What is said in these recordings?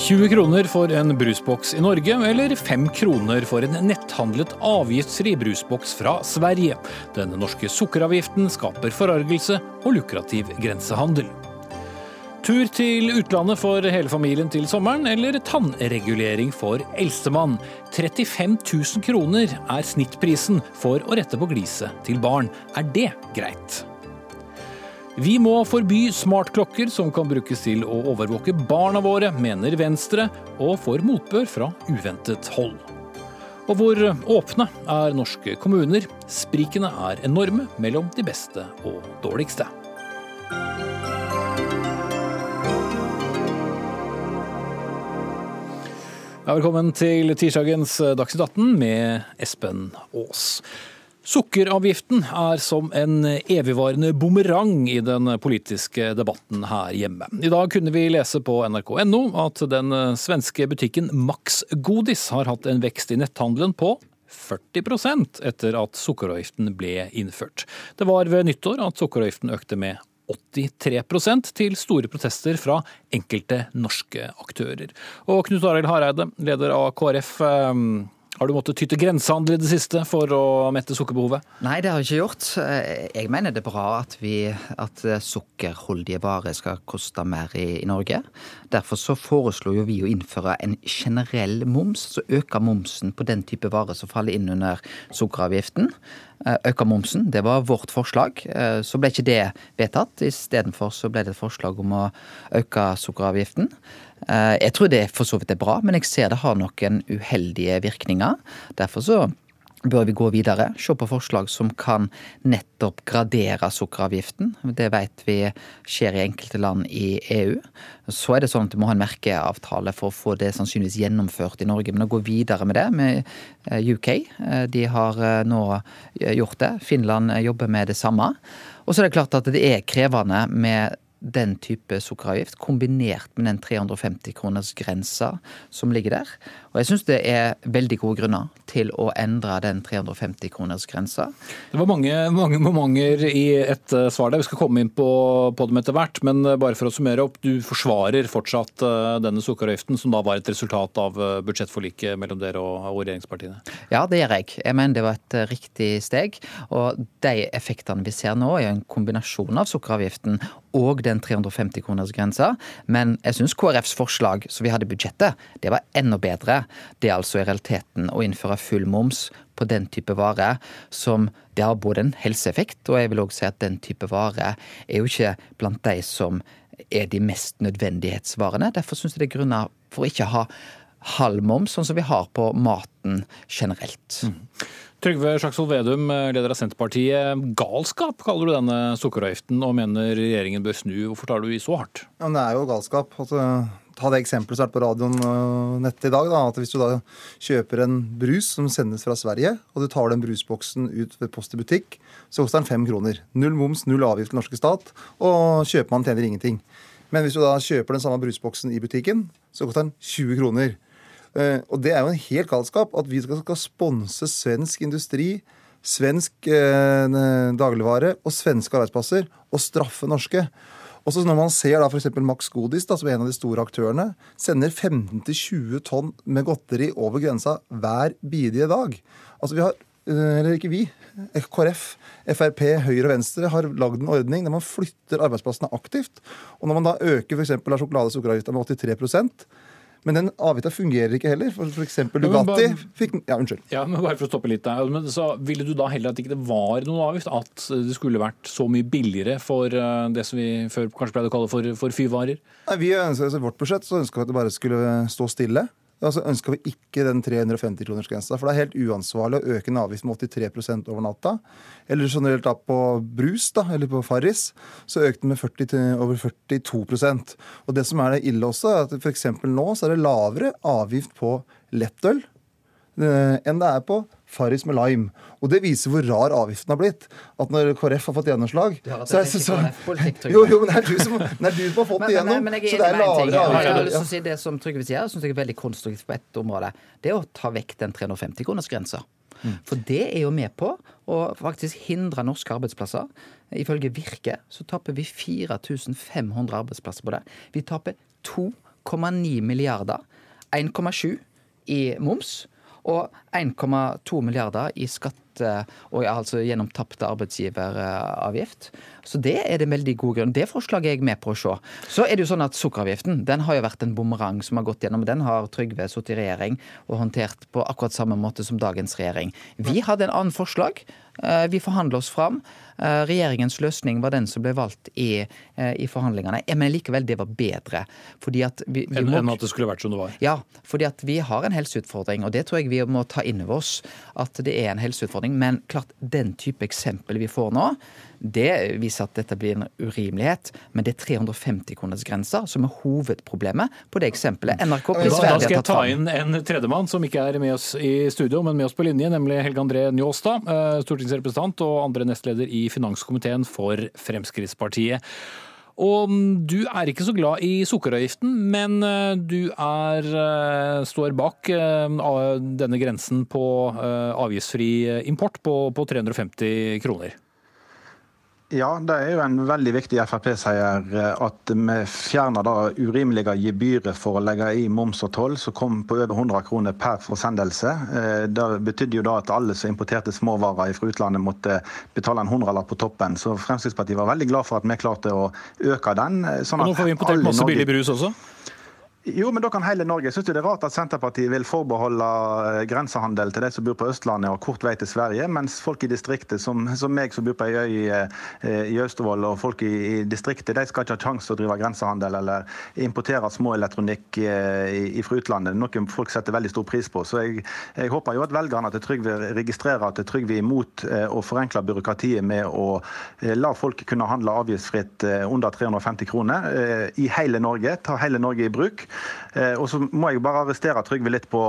20 kroner for en brusboks i Norge, eller 5 kroner for en netthandlet avgiftsfri brusboks fra Sverige. Den norske sukkeravgiften skaper forargelse og lukrativ grensehandel. Tur til utlandet for hele familien til sommeren, eller tannregulering for eldstemann. 35 000 kroner er snittprisen for å rette på gliset til barn. Er det greit? Vi må forby smartklokker som kan brukes til å overvåke barna våre, mener Venstre, og får motbør fra uventet hold. Og hvor åpne er norske kommuner? Sprikene er enorme mellom de beste og dårligste. Ja, velkommen til tirsdagens Dagsnytt 18 med Espen Aas. Sukkeravgiften er som en evigvarende bumerang i den politiske debatten her hjemme. I dag kunne vi lese på nrk.no at den svenske butikken Max Godis har hatt en vekst i netthandelen på 40% etter at sukkeravgiften ble innført. Det var ved nyttår at sukkeravgiften økte med 83% til store protester fra enkelte norske aktører. Og Knut Arild Hareide, leder av KrF. Har du måttet ty til grensehandel i det siste for å mette sukkerbehovet? Nei, det har jeg ikke gjort. Jeg mener det er bra at, vi, at sukkerholdige varer skal koste mer i, i, Norge. Derfor så foreslo jo vi å innføre en generell moms, så øke momsen på den type varer som faller inn under sukkeravgiften. Øke momsen, det var vårt forslag. Så ble ikke det vedtatt. Istedenfor så ble det et forslag om å øke sukkeravgiften. Eh, jeg tror det for så vidt er bra, men jeg ser det har noen uheldige virkninger. Derfor så bør vi gå videre, se på forslag som kan nettopp gradere sukkeravgiften. Det vet vi skjer i enkelte land i EU. Så er det sånn at du må ha en merkeavtale for å få det sannsynligvis gjennomført i Norge. Men å gå videre med det med eh, UK, eh, de har nå gjort det. Finland jobber med det samme. Og så er det klart at det er krevende med den type sukkeravgift, kombinert med den 350 kroners grensa som ligger der. Og jeg syns det er veldig gode grunner til å endre den 350 kroners grensa. Det var mange, mange momenter i et eh, svar der. Vi skal komme inn på, på, dem etter hvert. Men eh, bare for å summere opp, du forsvarer fortsatt eh, denne sukkeravgiften, som da var et resultat av budsjettforliket mellom dere og, og regjeringspartiene? Ja, det gjør jeg. Jeg mener det var et riktig steg. Og de effektene vi ser nå, er en kombinasjon av sukkeravgiften og den 350 kroners grensa. Men jeg syns KrFs forslag som vi hadde i budsjettet, det var enda bedre det er altså i realiteten å innføre full moms på den type vare som det har både en helseeffekt, og jeg vil òg si at den type vare er jo ikke blant de som er de mest nødvendighetsvarene. Derfor syns jeg det er grunner for å ikke ha halv moms, sånn som vi har på maten generelt. Mm. Trygve Slagsvold Vedum, leder av Senterpartiet. Galskap kaller du denne sukkeravgiften, og mener regjeringen bør snu. Hvorfor tar du i så hardt? Ja, det er jo galskap. Altså, ta det eksempelet som er på radioen nettet i dag. Da, at Hvis du da kjøper en brus som sendes fra Sverige, og du tar den brusboksen ut ved Post i butikk, så koster den fem kroner. Null moms, null avgift til norske stat, og kjøpmannen tjener ingenting. Men hvis du da kjøper den samme brusboksen i butikken, så koster den 20 kroner. Eh, og det er jo en helt galskap at vi skal, sponse svensk industri, svensk eh, dagligvare og svenske arbeidsplasser og straffe norske. Og så Når man ser da f.eks. Max Godis, da, som er en av de store aktørene, sender 15-20 tonn med godteri over grensa hver bidige dag. Altså vi har, eh, eller ikke vi, KrF, Frp, Høyre og Venstre har lagd en ordning der man flytter arbeidsplassene aktivt. Og når man da øker f.eks. sjokolade- og sukkeravgifta med 83 men den avgifta fungerer ikke heller. For f.eks. Bugatti fikk Ja, unnskyld. Ja, men bare for å stoppe litt der. Men så Ville du da heller at ikke det var noen avgift? At det skulle vært så mye billigere for eh, det som vi før kanskje pleide å kalle for, for fyvarer? Nei, vi ønsker, altså, I vårt budsjett så ønska vi at det bare skulle stå stille. Altså ønska vi ikke den 350-kronersgrensa. For det er helt uansvarlig å øke en avgift med 83% over natta. Eller generelt da på brus, da, eller på Farris, så økte den med 40 til over 42% Og det som er det ille også, er at f.eks. nå så er det lavere avgift på lettøl enn det er på Farris med lime. Og det viser hvor rar avgiften har blitt. At når KrF har fått gjennomslag så er det så, Jo, jo, men det er du som, det er du som har fått det gjennom. Men, men så det er lavere avgifter. Ja. Si det som Trygve sier, syns jeg er veldig konstruktivt på ett område. Det er å ta vekk den 350-kronersgrensa. Mm. For det er jo med på å faktisk hindre norske arbeidsplasser. Ifølge Virke så taper vi 4500 arbeidsplasser på det. Vi taper 2,9 milliarder. 1,7 i moms og 1,2 milliarder i skatt og altså gjennom tapt arbeidsgiveravgift. Så det er det veldig god grunn. Det forslaget er jeg med på å se. Så er det jo sånn at Sukkeravgiften den har jo vært en bumerang som har gått gjennom. Den har Trygve sittet i regjering og håndtert på akkurat samme måte som dagens regjering. Vi hadde en annen forslag. Eh, vi forhandla oss fram. Eh, regjeringens løsning var den som ble valgt i, eh, i forhandlingene. Men likevel, det var bedre. Fordi at vi, vi må, Enn at det skulle vært som det var? Ja, fordi at vi har en helseutfordring. Og det tror jeg vi må ta inn over oss. At det er en helseutfordring. Men klart, den type eksempel vi får nå, det viser at dette blir en urimelighet. Men det er 350-kronersgrensa som er hovedproblemet på det eksempelet. NRK prisverdig Da skal jeg ta inn en tredjemann som ikke er med oss i studio, men med oss på linje, nemlig Helge André Njåstad, stortingsrepresentant og andre nestleder i finanskomiteen for Fremskrittspartiet. Og du er ikke så glad i sukkeravgiften, men eh, du er, eh, står bak denne grensen på avgiftsfri import på, på 350 kroner. Ja, det er jo en veldig viktig Frp-seier eh, at vi fjerner det urimelige gebyret for å legge i moms og toll, som kom på over 100 kroner per forsendelse. Eh, det betydde jo da at alle som importerte småvarer fra utlandet måtte betale en hundrelapp på toppen. Så Fremskrittspartiet var veldig glad for at vi klarte å øke den. Eh, sånn og nå får vi importert masse billig brus også? Jo, men da kan hele Norge. Jeg synes det er rart at Senterpartiet vil forbeholde eh, grensehandel til de som bor på Østlandet og kort vei til Sverige, mens folk i distriktet, som, som meg som bor på ei øy i, eh, i Austevoll, og folk i, i, distriktet, de skal ikke ha sjanse til å drive grensehandel eller importere småelektronikk eh, fra utlandet. Noe folk setter veldig stor pris på. Så jeg, jeg håper jo at velgerne til Trygve registrerer at Trygve er imot å forenkle byråkratiet med å la folk kunne handle avgiftsfritt under 350 kroner i hele Norge, ta hele Norge i bruk. Eh, og så må jeg bare arrestere Trygve litt på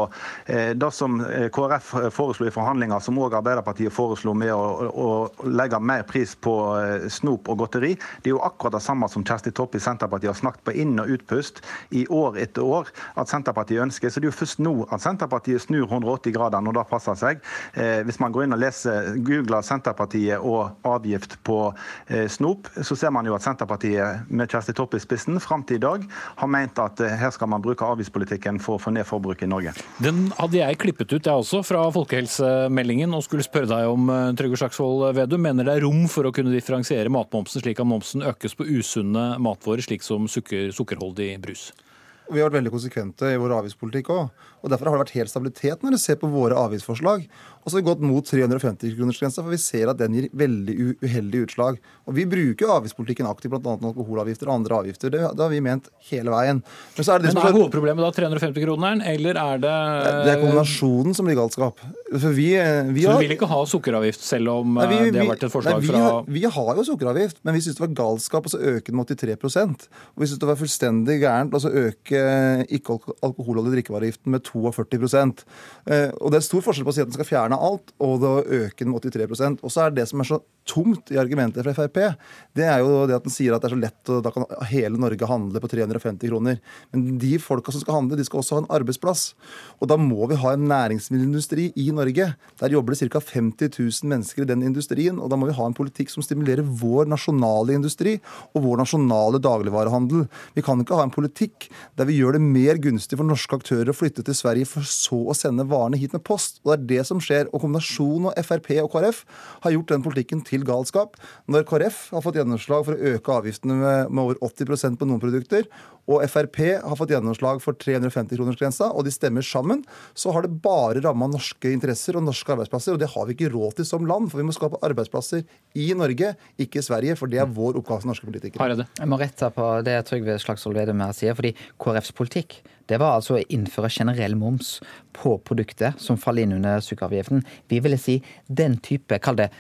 eh, det som eh, KrF foreslo i forhandlinger, som òg Arbeiderpartiet foreslo med å, å, legge mer pris på snop og godteri. Det er jo akkurat det samme som Kjersti Toppe i Senterpartiet har snakket på inn- og utpust i år etter år at Senterpartiet ønsker. Så det er jo først nå at Senterpartiet snur 180 grader når det passer seg. Hvis man går inn og leser, googler Senterpartiet og avgift på snop, så ser man jo at Senterpartiet med Kjersti Toppe i spissen fram til i dag har ment at her skal man bruke avgiftspolitikken for å få ned forbruket i Norge. Den hadde jeg klippet ut, jeg også, fra folkehelsemeldingen og skulle spørre deg om eh, Trygve Slagsvold Vedum mener det er rom for å kunne differensiere matmomsen slik at momsen økes på usunne matvarer, slik som sukker, sukkerholdig brus? Vi har vært veldig konsekvente i vår avgiftspolitikk òg. Og Derfor har det vært helt stabilitet når dere ser på våre avgiftsforslag. Og så har vi gått mot 350-kronersgrensa, for vi ser at den gir veldig uheldige utslag. Og Vi bruker jo avgiftspolitikken aktivt, bl.a. alkoholavgifter og andre avgifter. Det, det, har vi ment hele veien. Men, så er, det det Men er, er hovedproblemet da 350-kroneren, eller er det Det er kombinasjonen som blir galskap. For vi, vi har... Så du vil ikke ha sukkeravgift, selv om nei, vi, vi, det har vært et forslag nei, fra har, Vi har jo sukkeravgift, men vi syns det var galskap å øke den med 83% Og vi syns det var fullstendig gærent å øke ikke-alkoholholdig drikkevareavgiften med 42 eh, Og det er stor forskjell på å si at den skal fjerne alt, og å øke den med 83% Og så er det som er så tungt i argumentet fra Frp, det er jo det at den sier at det er så lett, og da kan hele Norge handle på 350 kroner. Men de folka som skal handle, de skal også ha en arbeidsplass. Og da må vi ha en næringsmiddelindustri i Norge. Der jobber det ca. 50 000 mennesker i den industrien, og da må vi ha en politikk som stimulerer vår nasjonale industri og vår nasjonale dagligvarehandel. Vi kan ikke ha en politikk der vi gjør det mer gunstig for norske aktører å flytte til Sverige for så å sende varene hit med post. Og det er det som skjer. Og kombinasjonen av Frp og KrF har gjort den politikken til galskap. Når KrF har fått gjennomslag for å øke avgiftene med, med over 80% på noen produkter, og Frp har fått gjennomslag for 350-kronersgrensa, og de stemmer sammen, så har det bare ramma norske interesser og norske arbeidsplasser. Og det har vi ikke råd til som land, for vi må skape arbeidsplasser i Norge, ikke i Sverige. For det er vår oppgave som norske politikere. Jeg må rette på det Trygve Slagsvold Vedum her sier, fordi KrFs politikk det var altså å innføre generell moms på produkter som faller inn under sukkeravgiften. Vi ville si den type, kall det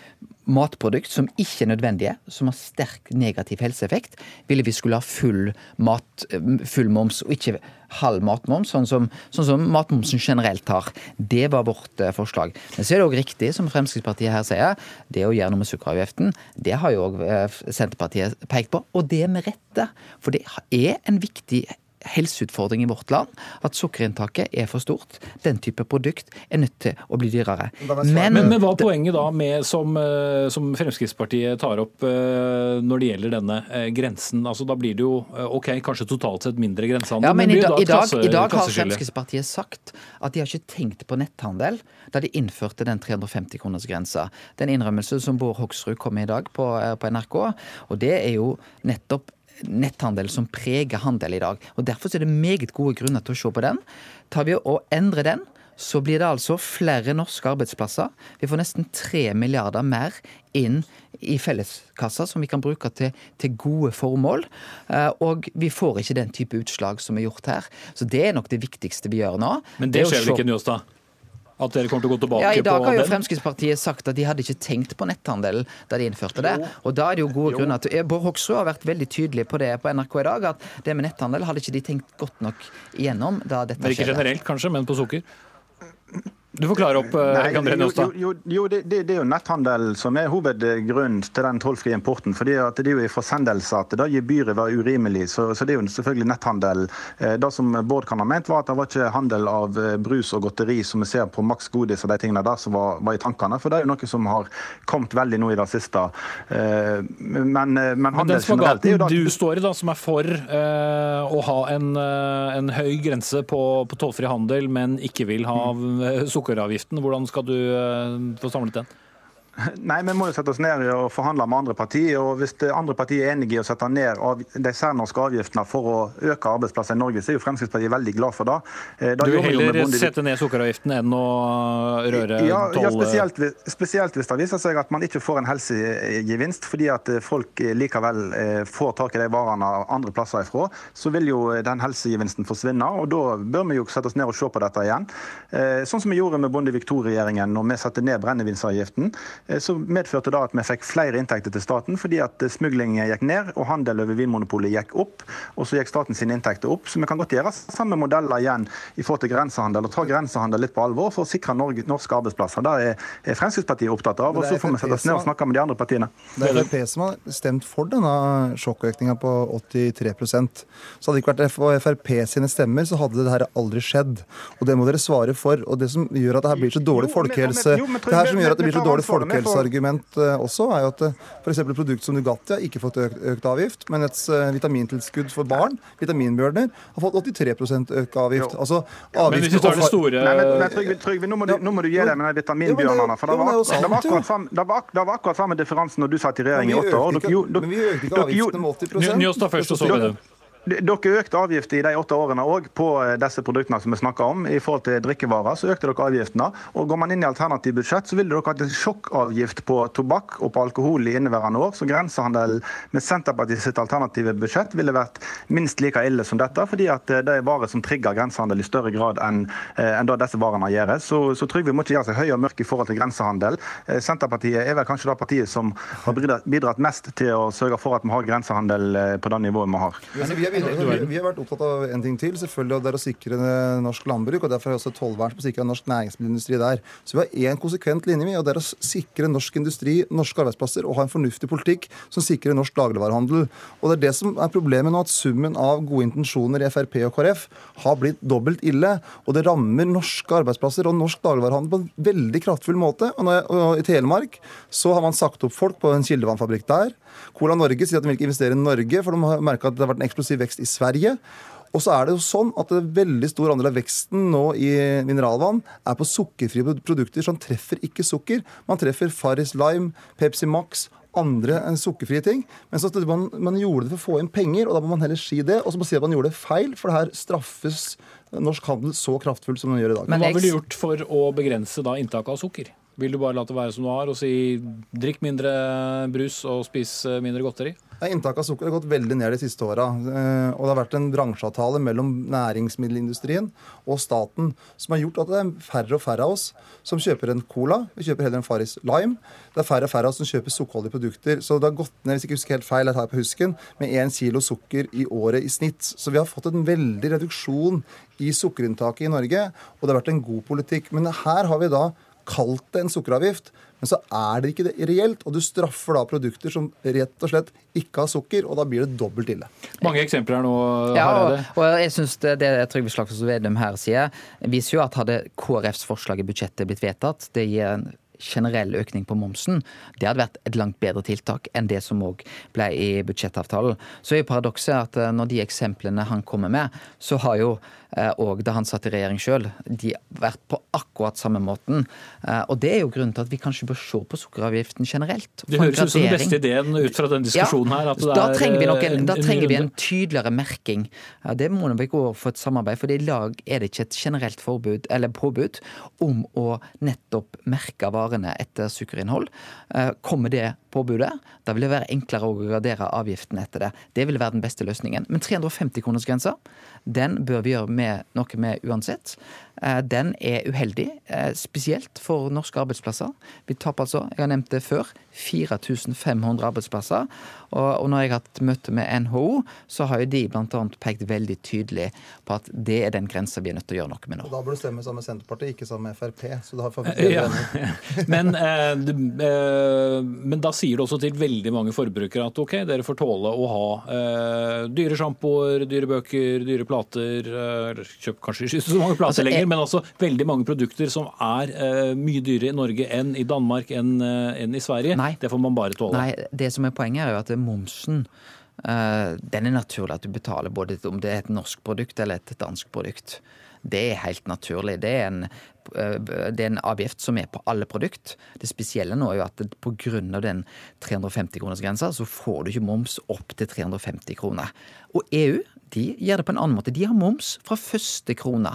matprodukt som ikke er nødvendige, som har sterk negativ helseeffekt, ville vi skulle ha full, mat, full moms, og ikke halv matmoms, sånn som, sånn som, matmomsen generelt har. Det var vårt eh, forslag. Men så er det òg riktig, som Fremskrittspartiet her sier, det å gjøre noe med sukkeravgiften, det har jo òg eh, Senterpartiet pekt på, og det med rette. For det er en viktig helseutfordring i vårt land at sukkerinntaket er for stort. Den type produkt er nødt til å bli dyrere. Men, men, men hva er poenget da med, som, eh, som, Fremskrittspartiet tar opp eh, når det gjelder denne eh, grensen? Altså Da blir det jo ok, kanskje totalt sett mindre grensehandel. Ja, men, men i, da, i, dag, klasse, i, dag, har Fremskrittspartiet sagt at de har ikke tenkt på netthandel da de innførte den 350-kronersgrensa. Den innrømmelse som Bård Hoksrud kom med i dag på, på NRK. Og det er jo nettopp netthandel som preger handel i dag. Og Derfor er det meget gode grunner til å se på den. Tar vi og endrer den, så blir det altså flere norske arbeidsplasser. Vi får nesten tre milliarder mer inn i felleskassa som vi kan bruke til, til, gode formål. Eh, og vi får ikke den type utslag som er gjort her. Så det er nok det viktigste vi gjør nå. Men det, det skjer vel ikke, Njåstad? At dere kommer til å gå tilbake ja, I dag har jo den? Fremskrittspartiet sagt at de hadde ikke tenkt på netthandel da de innførte det. Og da er det jo gode jo. grunner til Bård Hoksrud har vært veldig tydelig på det på NRK i dag, at det med netthandel hadde ikke de tenkt godt nok igjennom da dette skjedde. Ikke generelt kanskje, men på sukker? Du får klare opp, eh, Nei, André Njåstad. Jo, jo, jo det, det, er jo netthandel som er hovedgrunnen til den tollfrie importen. fordi at Det er jo i forsendelse at da gebyret var urimelig. Så, så, det er jo selvfølgelig netthandel. Eh, det som Bård kan ha ment, var at det var ikke handel av eh, brus og godteri som vi ser på Max Godis og de tingene der som var, var, i tankene. For det er jo noe som har kommet veldig nå i det siste. Men, men er jo da du står i, da, som er for uh, å ha en, uh, en høy grense på, på tollfri handel, men ikke vil ha mm sukkeravgiften. Hvordan skal du eh, få samlet den? Nei, Vi må jo sette oss ned og forhandle med andre partier. og Hvis andre partier er enige i å sette ned de særnorske avgiftene for å øke arbeidsplasser i Norge, så er jo Fremskrittspartiet veldig glad for det. Eh, da du vil heller sette ned sukkeravgiften enn å røre ja, toll... Ja, spesielt, spesielt, hvis det viser seg at man ikke får en helsegevinst, fordi at folk likevel eh, får tak i de varene andre plasser ifra, så vil jo den helsegevinsten forsvinne. og Da bør vi jo sette oss ned og se på dette igjen. Eh, sånn som vi gjorde med Bondevik II-regjeringen når vi satte ned brennevinsavgiften. Eh, så medførte det at vi fikk flere inntekter til staten, fordi at smuglingen gikk ned og handel over Vinmonopolet gikk opp. Og så gikk staten sine inntekter opp. Så vi kan godt gjøre samme modeller igjen i forhold til grensehandel, og ta grensehandel litt på alvor for å sikre Norge, norske arbeidsplasser. Det er Fremskrittspartiet opptatt av. Og så får vi sette oss ned og snakke med de andre partiene. Det er Frp som har stemt for denne sjokkøkninga på 83% Så hadde det ikke vært for Frp sine stemmer, så hadde det her aldri skjedd. Og det må dere svare for. Og det som gjør at det her blir så dårlig folkehelse Det her som gjør at det blir så dårlig folkehelse folkehelseargument eh, også er jo at eh, f.eks. et produkt som Nugatti har ikke fått økt, økt avgift, men et eh, vitamintilskudd for barn, vitaminbjørner, har fått 83 økt avgift. Altså, men hvis du tar det store Nei, men, men Trygve, Trygve, nå, må du, nå må du gi deg med de vitaminbjørnene. For det var, det var akkurat samme, det var, det var akkurat samme differansen når du satt i regjering i åtte år. Men vi økte ikke avgiftene med 80 Njåstad først, og så videre. Dere økte avgifter i de åtte årene òg på eh, disse produktene som vi snakker om. I forhold til drikkevarer så økte dere avgiftene. Og Går man inn i alternativt budsjett, så ville dere hatt en sjokkavgift på tobakk og på alkohol i inneværende år. Så grensehandel med Senterpartiet sitt alternative budsjett ville vært minst like ille som dette. Fordi at eh, det er varer som trigger grensehandel i større grad enn eh, en disse varene gjør. Så, så Trygve må ikke gjøre seg høy og mørk i forhold til grensehandel. Senterpartiet er vel kanskje det partiet som har bidratt mest til å sørge for at vi har grensehandel på det nivået vi har. Vi, vi, har vært opptatt av en ting til, selvfølgelig, og det er å sikre norsk landbruk. og Derfor har jeg også tollvern som sikrer norsk næringsmiddelindustri der. Så vi har én konsekvent linje, og det er å sikre norsk industri, norske arbeidsplasser, og ha en fornuftig politikk som sikrer norsk dagligvarehandel. Og det er det som er problemet nå, at summen av gode intensjoner i Frp og KrF har blitt dobbelt ille. Og det rammer norske arbeidsplasser og norsk dagligvarehandel på en veldig kraftfull måte. Og, jeg, og I Telemark så har man sagt opp folk på en kildevannfabrikk der. Cola Norge sier at de vil ikke investere i Norge, for de har merka at det har vært en eksplosiv vekst i Sverige. Og så er det jo sånn at en veldig stor andel av veksten nå i mineralvann er på sukkerfrie produkter som treffer ikke sukker. Man treffer Farris Lime, Pepsi Max, andre sukkerfrie ting. Men så man, man, gjorde det for å få inn penger, og da må man heller si det. Og så må man si at man gjorde det feil, for det her straffes norsk handel så kraftfullt som den gjør i dag. Men hva ville du gjort for å begrense da inntaket av sukker? Vil du bare la det være som du har og si drikk mindre brus og spis eh, mindre godteri? Inntaket av sukker har gått veldig ned de siste åra. Eh, og det har vært en bransjeavtale mellom næringsmiddelindustrien og staten som har gjort at det er færre og færre av oss som kjøper en cola. Vi kjøper heller en Farris Lime. Det er færre og færre av oss som kjøper sukkerholdige produkter. Så det har gått ned hvis jeg ikke husker helt feil, jeg tar på husken, med én kilo sukker i året i snitt. Så vi har fått en veldig reduksjon i sukkerinntaket i Norge, og det har vært en god politikk. Men her har vi da kalt det en sukkeravgift, Men så er det ikke det reelt, og du straffer da produkter som rett og slett ikke har sukker, og da blir det dobbelt ille. Mange eksempler her nå, Ja, og, Hareide. og jeg synes det, det Trygve Slagsvold Vedum her sier, viser jo at hadde KrFs forslag i budsjettet blitt vedtatt, det gir en generell økning på momsen, det hadde vært et langt bedre tiltak enn det som òg ble i budsjettavtalen. Så er jo paradokset at eh, når de eksemplene han kommer med, så har jo òg da han satt i regjering sjøl, de har vært på akkurat samme måten. Eh, Og det er jo grunnen til at vi kanskje bør se på sukkeravgiften generelt. Det høres ut som den beste ideen ut fra den diskusjonen her. At det da er, trenger vi, nok en, eh, da trenger vi en tydeligere merking. Det må vi gå for et samarbeid, for i lag er det ikke et generelt forbud, eller påbud om å nettopp merke varene etter sukkerinnhold. Eh, Kommer det påbudet, da vil det være enklere å gradere avgiften etter det. Det vil være den beste løsningen. Men 350-kronersgrensa, den bør vi gjøre med, noe med uansett. Eh, Den er uheldig, eh, spesielt for norske arbeidsplasser. Vi taper altså, jeg har nevnt det før, 4500 arbeidsplasser. Og, når jeg har hatt møte med NHO, så har jo de bl.a. pekt veldig tydelig på at det er den grensa vi er nødt til å gjøre noe med nå. Og da bør du stemme sammen med Senterpartiet, ikke sammen med Frp. Så da Eh, Ja. Men, eh, eh, men da sier du også til veldig mange forbrukere at ok, dere får tåle å ha eh, dyre sjampoer, dyre bøker, dyre plater. Eh, eller kjøp kanskje ikke så mange plater Altså, lenger, men altså veldig mange produkter som er eh, mye dyrere i Norge enn i Danmark, enn eh, enn i Sverige. Nei. Det får man bare tåle. Nei, det som er poenget er jo at momsen eh, den er naturlig at du betaler både om det er et norsk produkt eller et dansk produkt. Det er helt naturlig. Det er en, eh, det er en avgift som er på alle produkt. Det spesielle nå er jo at pga. den 350-kronersgrensa, så får du ikke moms opp til 350 kroner. Og EU de gjør det på en annen måte. De har moms fra første krone.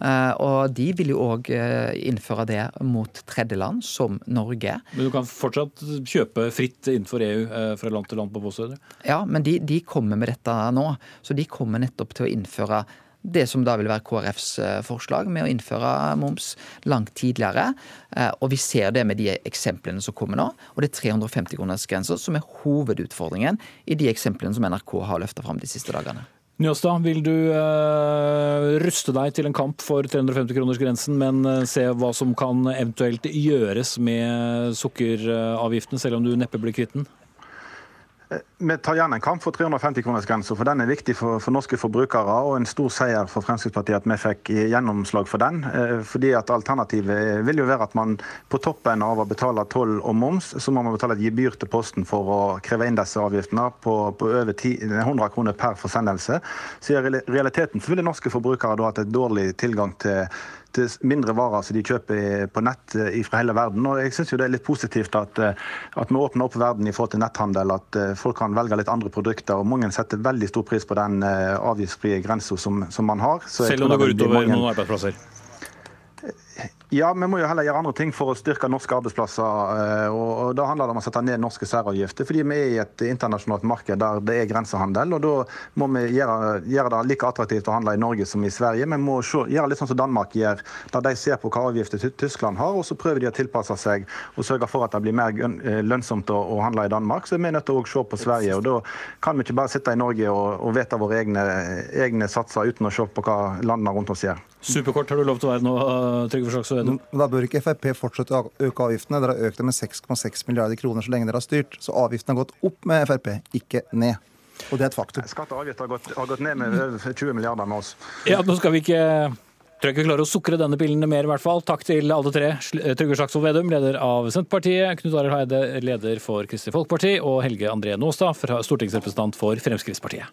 Eh, og de vil jo òg innføre det mot tredjeland, som Norge. Men du kan fortsatt kjøpe fritt innenfor EU eh, fra land til land på postordre. Ja, men de, de kommer med dette nå. Så de kommer nettopp til å innføre det som da vil være KrFs eh, forslag, med å innføre moms langt tidligere. Eh, Og vi ser det med de eksemplene som kommer nå. Og det er 350-kronersgrensa som er hovedutfordringen i de eksemplene som NRK har løfta fram de siste dagene. Njåstad, vil du eh, ruste deg til en kamp for 350-kronersgrensen, men eh, se hva som kan eventuelt gjøres med sukkeravgiften, selv om du neppe blir kvitt den? Vi tar gjerne en kamp for 350-kronersgrensa, for den er viktig for, for norske forbrukere. Og en stor seier for Fremskrittspartiet at vi fikk gjennomslag for den. Eh, fordi at Alternativet vil jo være at man på toppen av å betale toll og moms, så må man betale et gebyr til Posten for å kreve inn disse avgiftene på, på over 10, 100 kroner per forsendelse. Så i realiteten så vil norske forbrukere da hatt et dårlig tilgang til til mindre varer som de kjøper på nett fra hele verden. Og jeg synes jo Det er litt positivt at, eh, at vi åpner opp verden i forhold til netthandel. At eh, folk kan velge litt andre produkter. og Mange setter veldig stor pris på den eh, avgiftsfrie grensa som, som man har. Så Selv om det går utover mange- noen arbeidsplasser? Ja, vi må jo heller gjøre andre ting for å styrke norske arbeidsplasser. eh, og, Da handler det om å sette ned norske særavgifter. Fordi vi er i et internasjonalt marked der det er grensehandel. og Da må vi gjøre, gjøre det like attraktivt å handle i Norge som i Sverige. Vi må se, gjøre litt sånn som Danmark gjør, der de ser på hva avgifter Tyskland har, og så prøver de å tilpasse seg og sørge for at det blir mer eh, lønnsomt å handle i Danmark. Så vi er nødt til å se på Sverige. og Da kan vi ikke bare sitte i Norge og, og vedta våre egne, egne satser uten å se på hva landene rundt oss gjør. Superkort har du lov til å være nå, Trygve Slagsvold Vedum. Da bør ikke Frp fortsette å øke avgiftene. Dere har økt dem med 6,6 milliarder kroner så lenge dere har styrt. Så avgiftene har gått opp med Frp, ikke ned. Og det er et faktum. Skatt og avgifter har gått, har gått ned med over 20 milliarder med oss. Ja, nå skal vi ikke Tror ikke vi klarer å sukre denne pillen mer, i hvert fall. Takk til alle tre. Trygve Slagsvold Vedum, leder av Senterpartiet, Knut Arild Heide, leder for Kristelig Folkeparti, og Helge André Nåstad, stortingsrepresentant for Fremskrittspartiet.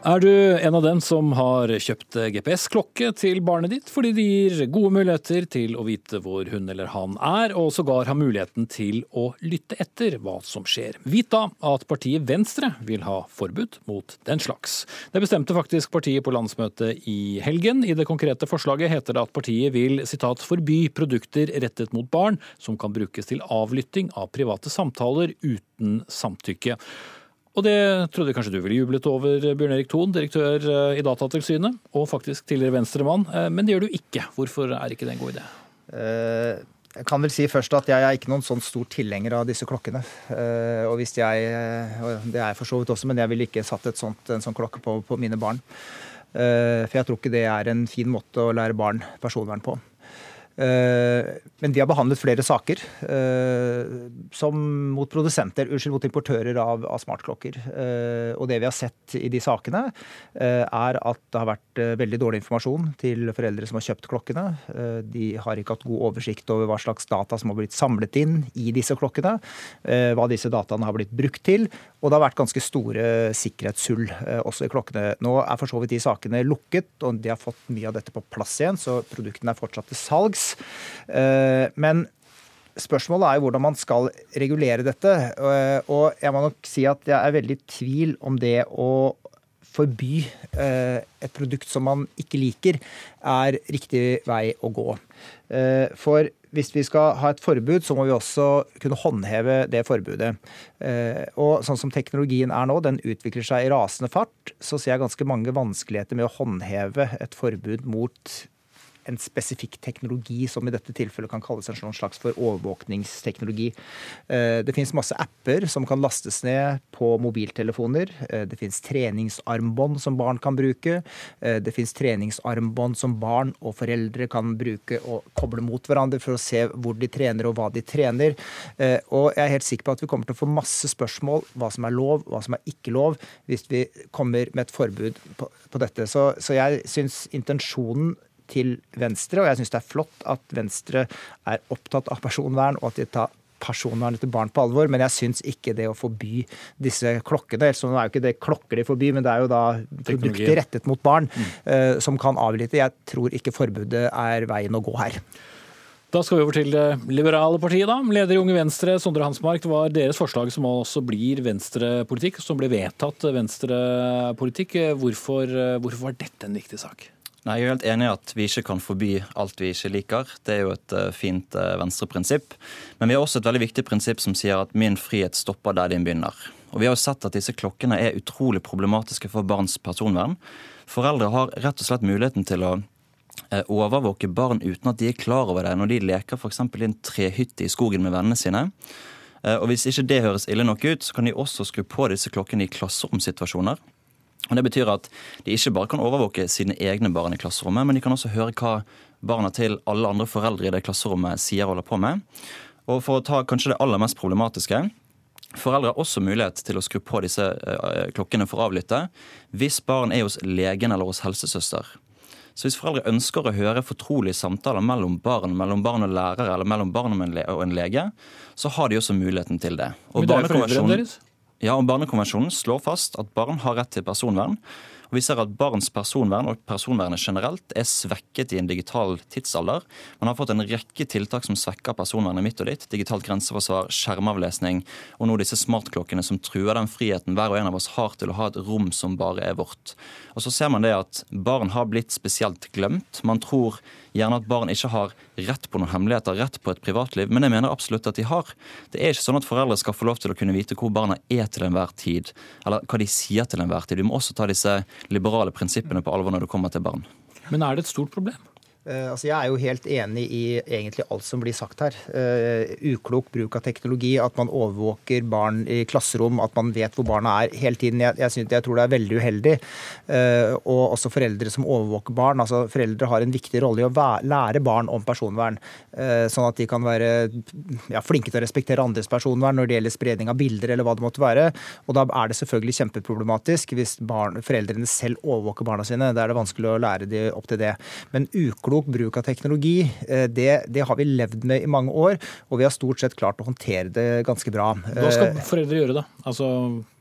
Er du en av dem som har kjøpt GPS-klokke til barnet ditt fordi det gir gode muligheter til å vite hvor hun eller han er, og sågar har muligheten til å lytte etter hva som skjer? Vit da at partiet Venstre vil ha forbud mot den slags. Det bestemte faktisk partiet på landsmøtet i helgen. I det konkrete forslaget heter det at partiet vil citat, forby produkter rettet mot barn som kan brukes til avlytting av private samtaler uten samtykke. Og det trodde kanskje du ville jublet over, Bjørn Erik Thon, direktør eh, i Datatilsynet, og faktisk tidligere venstremann. Eh, Men det gjør du ikke. Hvorfor er ikke det en god idé? Eh, Jeg kan vel si først at jeg er ikke noen sånn stor tilhenger av disse klokkene. Og hvis jeg, Det er jeg for så vidt også, men jeg ville ikke satt sånt, en sånn klokke på, på mine barn. For jeg tror ikke det er en fin måte å lære barn personvern på. Eh, men vi har behandlet flere saker eh, som mot produsenter, unnskyld, mot importører av, av smartklokker. Eh, og det vi har sett i de sakene, er at det har vært veldig dårlig informasjon til foreldre som har kjøpt klokkene. De har ikke hatt god oversikt over hva slags data som har blitt samlet inn i disse klokkene. Hva disse dataene har blitt brukt til. Og det har vært ganske store sikkerhetshull også i klokkene. Nå er for så vidt de sakene lukket, og de har fått mye av dette på plass igjen, så produktene er fortsatt til salgs. Eh, men Spørsmålet er jo hvordan man skal regulere dette. Eh, og jeg må nok si at jeg er veldig i tvil om det å forby eh, et produkt som man ikke liker, er riktig vei å gå. For hvis vi skal ha et forbud, så må vi også kunne håndheve det forbudet. Og sånn som teknologien er nå, den utvikler seg i rasende fart, så ser jeg ganske mange vanskeligheter med å håndheve et forbud mot en spesifikk teknologi som i dette tilfellet kan kalles en sånn slags for overvåkningsteknologi. Eh, det finnes masse apper som kan lastes ned på mobiltelefoner. Eh, det finnes treningsarmbånd som barn kan bruke. Eh, det finnes treningsarmbånd som barn og foreldre kan bruke og koble mot hverandre for å se hvor de trener og hva de trener. Og jeg er helt sikker på at vi kommer til å få masse spørsmål hva som er lov, hva som er ikke lov, hvis vi kommer med et forbud på, dette. Så, så jeg syns intensjonen til Venstre. Og jeg syns det er flott at Venstre er opptatt av personvern, og at de tar personvernet til barn på alvor, men jeg syns ikke det å forby disse klokkene Ellers er jo ikke det klokker de forbyr, men det er jo da produkter rettet mot barn mm. uh, som kan avlytte. Jeg tror ikke forbudet er veien å gå her. Da skal vi over til det liberale partiet. da. Leder i Unge Venstre, Sondre Hansmark. Det var deres forslag som også blir venstrepolitikk, som ble vedtatt venstrepolitikk. Hvorfor, hvorfor var dette en viktig sak? Nei, Jeg er helt enig i at vi ikke kan forby alt vi ikke liker. Det er jo et uh, fint uh, venstreprinsipp. Men vi har også et veldig viktig prinsipp som sier at min frihet stopper der din begynner. Og Vi har jo sett at disse klokkene er utrolig problematiske for barns personvern. Foreldre har rett og slett muligheten til å uh, overvåke barn uten at de er klar over det, når de leker f.eks. i en trehytte i skogen med vennene sine. Og Hvis ikke det høres ille nok ut, så kan de også skru på disse klokkene i klasseromsituasjoner. Og Det betyr at de ikke bare kan overvåke sine egne barn i klasserommet, men de kan også høre hva barna til alle andre foreldre i det klasserommet sier og holder på med. Og for å ta kanskje det aller mest problematiske Foreldre har også mulighet til å skru på disse eh, klokkene for å avlytte hvis barn er hos legen eller hos helsesøster. Så hvis foreldre ønsker å høre fortrolige samtaler mellom barn, mellom barn og lærere eller mellom barn og en lege, så har de også muligheten til det. Og Men det er foreldrene deres? Ja, og Barnekonvensjonen slår fast at barn har rett til personvern. Og Vi ser at barns personvern og personvernet generelt er svekket i en digital tidsalder. Man har fått en rekke tiltak som svekker personvernet mitt og ditt. Digitalt grenseforsvar, skjermavlesning og nå disse smartklokkene som truer den friheten hver og en av oss har til å ha et rom som bare er vårt. Og så ser man det at barn har blitt spesielt glemt. Man tror gjerne at barn ikke har rett på noen hemmeligheter, rett på et privatliv, men jeg mener absolutt at de har. Det er ikke sånn at foreldre skal få lov til å kunne vite hvor barna er til enhver tid, eller hva de sier til enhver tid. Du må også ta disse liberale prinsippene på alvor når det kommer til barn. Men er det et stort problem? Uh, altså jeg er jo helt enig i egentlig alt som blir sagt her. Uh, uklok bruk av teknologi, at man overvåker barn i klasserom, at man vet hvor barna er hele tiden. Jeg, jeg, synes, jeg tror det er veldig uheldig. Uh, og også foreldre som overvåker barn. altså Foreldre har en viktig rolle i å lære barn om personvern. Sånn at de kan være ja, flinke til å respektere andres personvern når det gjelder spredning av bilder eller hva det måtte være. Og da er det selvfølgelig kjempeproblematisk hvis barn, foreldrene selv overvåker barna sine. Da er det vanskelig å lære de opp til det. Men uklok klok bruk av teknologi, eh, det, det, har vi levd med i mange år. Og vi har stort sett klart å håndtere det ganske bra. Hva skal eh, foreldre gjøre da? Altså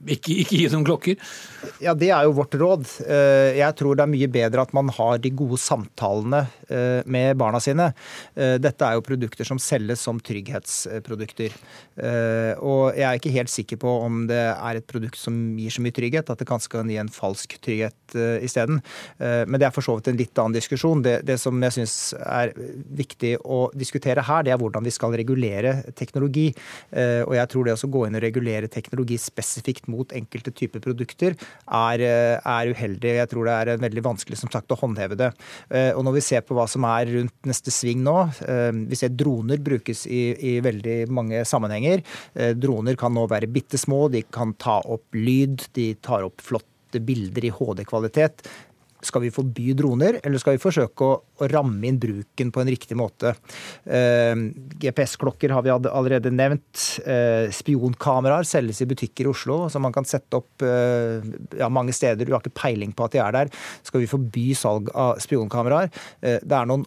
ikke, ikke gi dem klokker? Ja, Det er jo vårt råd. Eh, jeg tror det er mye bedre at man har de gode samtalene med barna sine. Dette er jo produkter som selges som trygghetsprodukter. Og jeg er ikke helt sikker på om det er et produkt som gir så mye trygghet, at det kanskje kan gi en falsk trygghet isteden. Men det er for så vidt en litt annen diskusjon. Det, det som jeg syns er viktig å diskutere her, det er hvordan vi skal regulere teknologi. Eh, og jeg tror det å gå inn og regulere teknologi spesifikt mot enkelte typer produkter er, eh, er uheldig. Jeg tror det er veldig vanskelig som sagt å håndheve det. Og når vi ser på hva som er rundt neste sving nå, vi ser droner brukes i, i veldig mange sammenhenger. Droner kan nå være bitte små, de kan ta opp lyd, de tar opp flotte bilder i HD-kvalitet. Skal vi forby droner, eller skal vi forsøke å, å ramme inn bruken på en riktig måte? Eh, GPS-klokker har vi allerede nevnt. Eh, spionkameraer selges i butikker i Oslo, som man kan sette opp eh, ja, mange steder. Du har ikke peiling på at de er der. Skal vi forby salg av spionkameraer? Det er noen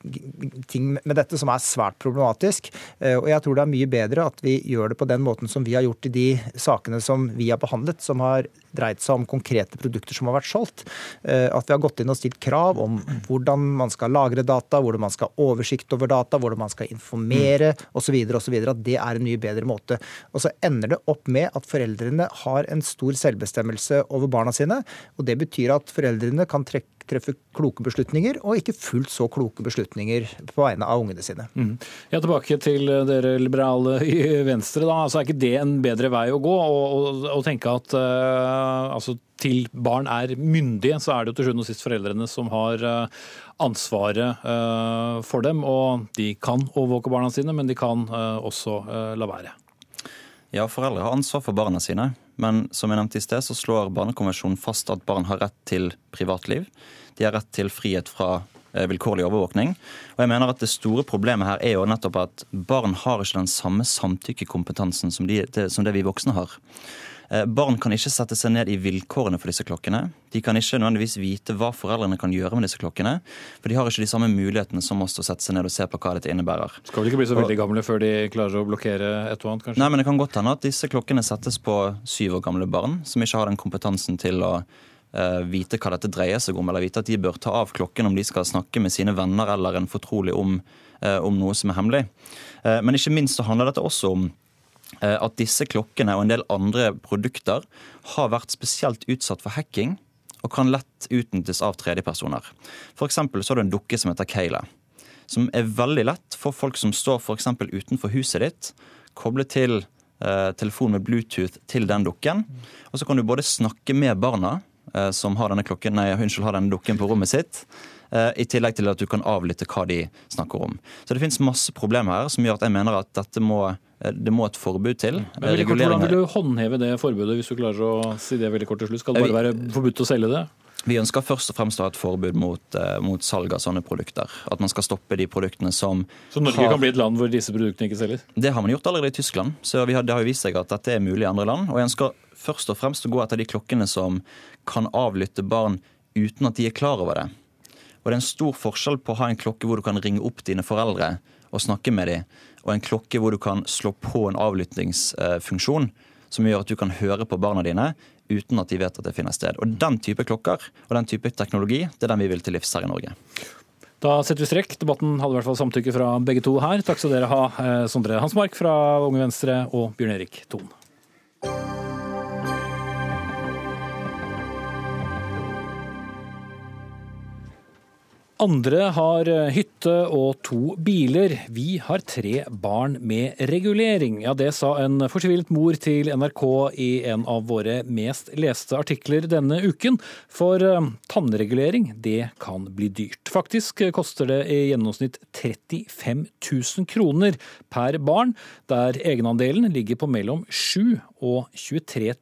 håndhevingsting med dette som er svært problematisk. Eh, og jeg tror det er mye bedre at vi gjør det på den måten som vi har gjort i de sakene som vi har behandlet, som har dreid seg om konkrete produkter som har vært solgt. Eh, at vi har gått inn og stilt krav om hvordan man skal lagre data, hvordan man skal ha oversikt over data, hvordan man skal informere osv. At det er en mye bedre måte. Og så ender det opp med at foreldrene har en stor selvbestemmelse over barna sine. Og det betyr at foreldrene kan trekke treffe kloke beslutninger, og ikke fullt så kloke beslutninger på vegne av ungene sine. Mm. Ja, Tilbake til dere liberale i Venstre. da, altså Er ikke det en bedre vei å gå? Å tenke at uh, altså, til barn er myndige, så er det jo til sjuende og sist foreldrene som har uh, ansvaret uh, for dem. Og de kan overvåke barna sine, men de kan også la være. Ja, foreldre har ansvar for barna sine. Men som jeg nevnte i sted, så slår Barnekonvensjonen fast at barn har rett til privatliv. De har rett til frihet fra eh, vilkårlig overvåkning. Og jeg mener at Det store problemet her er jo nettopp at barn har ikke den samme samtykkekompetansen som, de, som det vi voksne har. Eh, barn kan ikke sette seg ned i vilkårene for disse klokkene. De kan ikke nødvendigvis vite hva foreldrene kan gjøre med disse klokkene. For de har ikke de samme mulighetene som oss til å sette seg ned og se på hva dette innebærer. Skal vel ikke bli så veldig gamle før de klarer å blokkere et og annet, kanskje? Nei, men det kan godt hende at disse klokkene settes på syv år gamle barn som ikke har den kompetansen til å vite hva dette dreier seg om, eller vite at de bør ta av klokken om de skal snakke med sine venner eller en fortrolig om, uh, om noe som er hemmelig. Uh, men ikke minst så handler dette også om Eh, at disse klokkene og en del andre produkter har vært spesielt utsatt for hacking og kan lett utnyttes av tredjepersoner. F.eks. så har du en dukke som heter Kayla. Som er veldig lett for folk som står f.eks. utenfor huset ditt, koble til eh, telefon med Bluetooth til den dukken. Og så kan du både snakke med barna eh, som har denne, klokken, nei, unnskyld, har denne dukken på rommet sitt, eh, i tillegg til at du kan avlytte hva de snakker om. Så det finnes masse problemer her som gjør at jeg mener at dette må Eh, det må et forbud til. Hvordan vil du håndheve det forbudet, hvis du klarer å si det veldig kort til slutt? Skal det bare være forbudt å selge det? Vi ønsker først og fremst å ha et forbud mot, uh, mot, salg av sånne produkter. At man skal stoppe de produktene som Så Norge har... kan bli et land hvor disse produktene ikke selges? Det har man gjort allerede i Tyskland. Så har, det har jo vist seg at dette er mulig i andre land. Og jeg ønsker først og fremst å gå etter de klokkene som kan avlytte barn uten at de er klar over det. Og det er en stor forskjell på å ha en klokke hvor du kan ringe opp dine foreldre og snakke med dem, og en klokke hvor du kan slå på en avlyttingsfunksjon som gjør at du kan høre på barna dine uten at de vet at det finner sted. Og Den type klokker og den type teknologi det er den vi vil til livs her i Norge. Da setter vi strekk. Debatten hadde i hvert fall samtykke fra begge to her. Takk skal dere ha, eh, Sondre Hansmark fra Unge Venstre og Bjørn Erik Thon. Andre har eh, hytte og to biler. Vi har tre barn med regulering. Ja, det sa en fortvilet mor til NRK i en av våre mest leste artikler denne uken. For eh, tannregulering, det kan bli dyrt. Faktisk koster det i gjennomsnitt 35 000 kroner per barn, der egenandelen ligger på mellom 7 og 23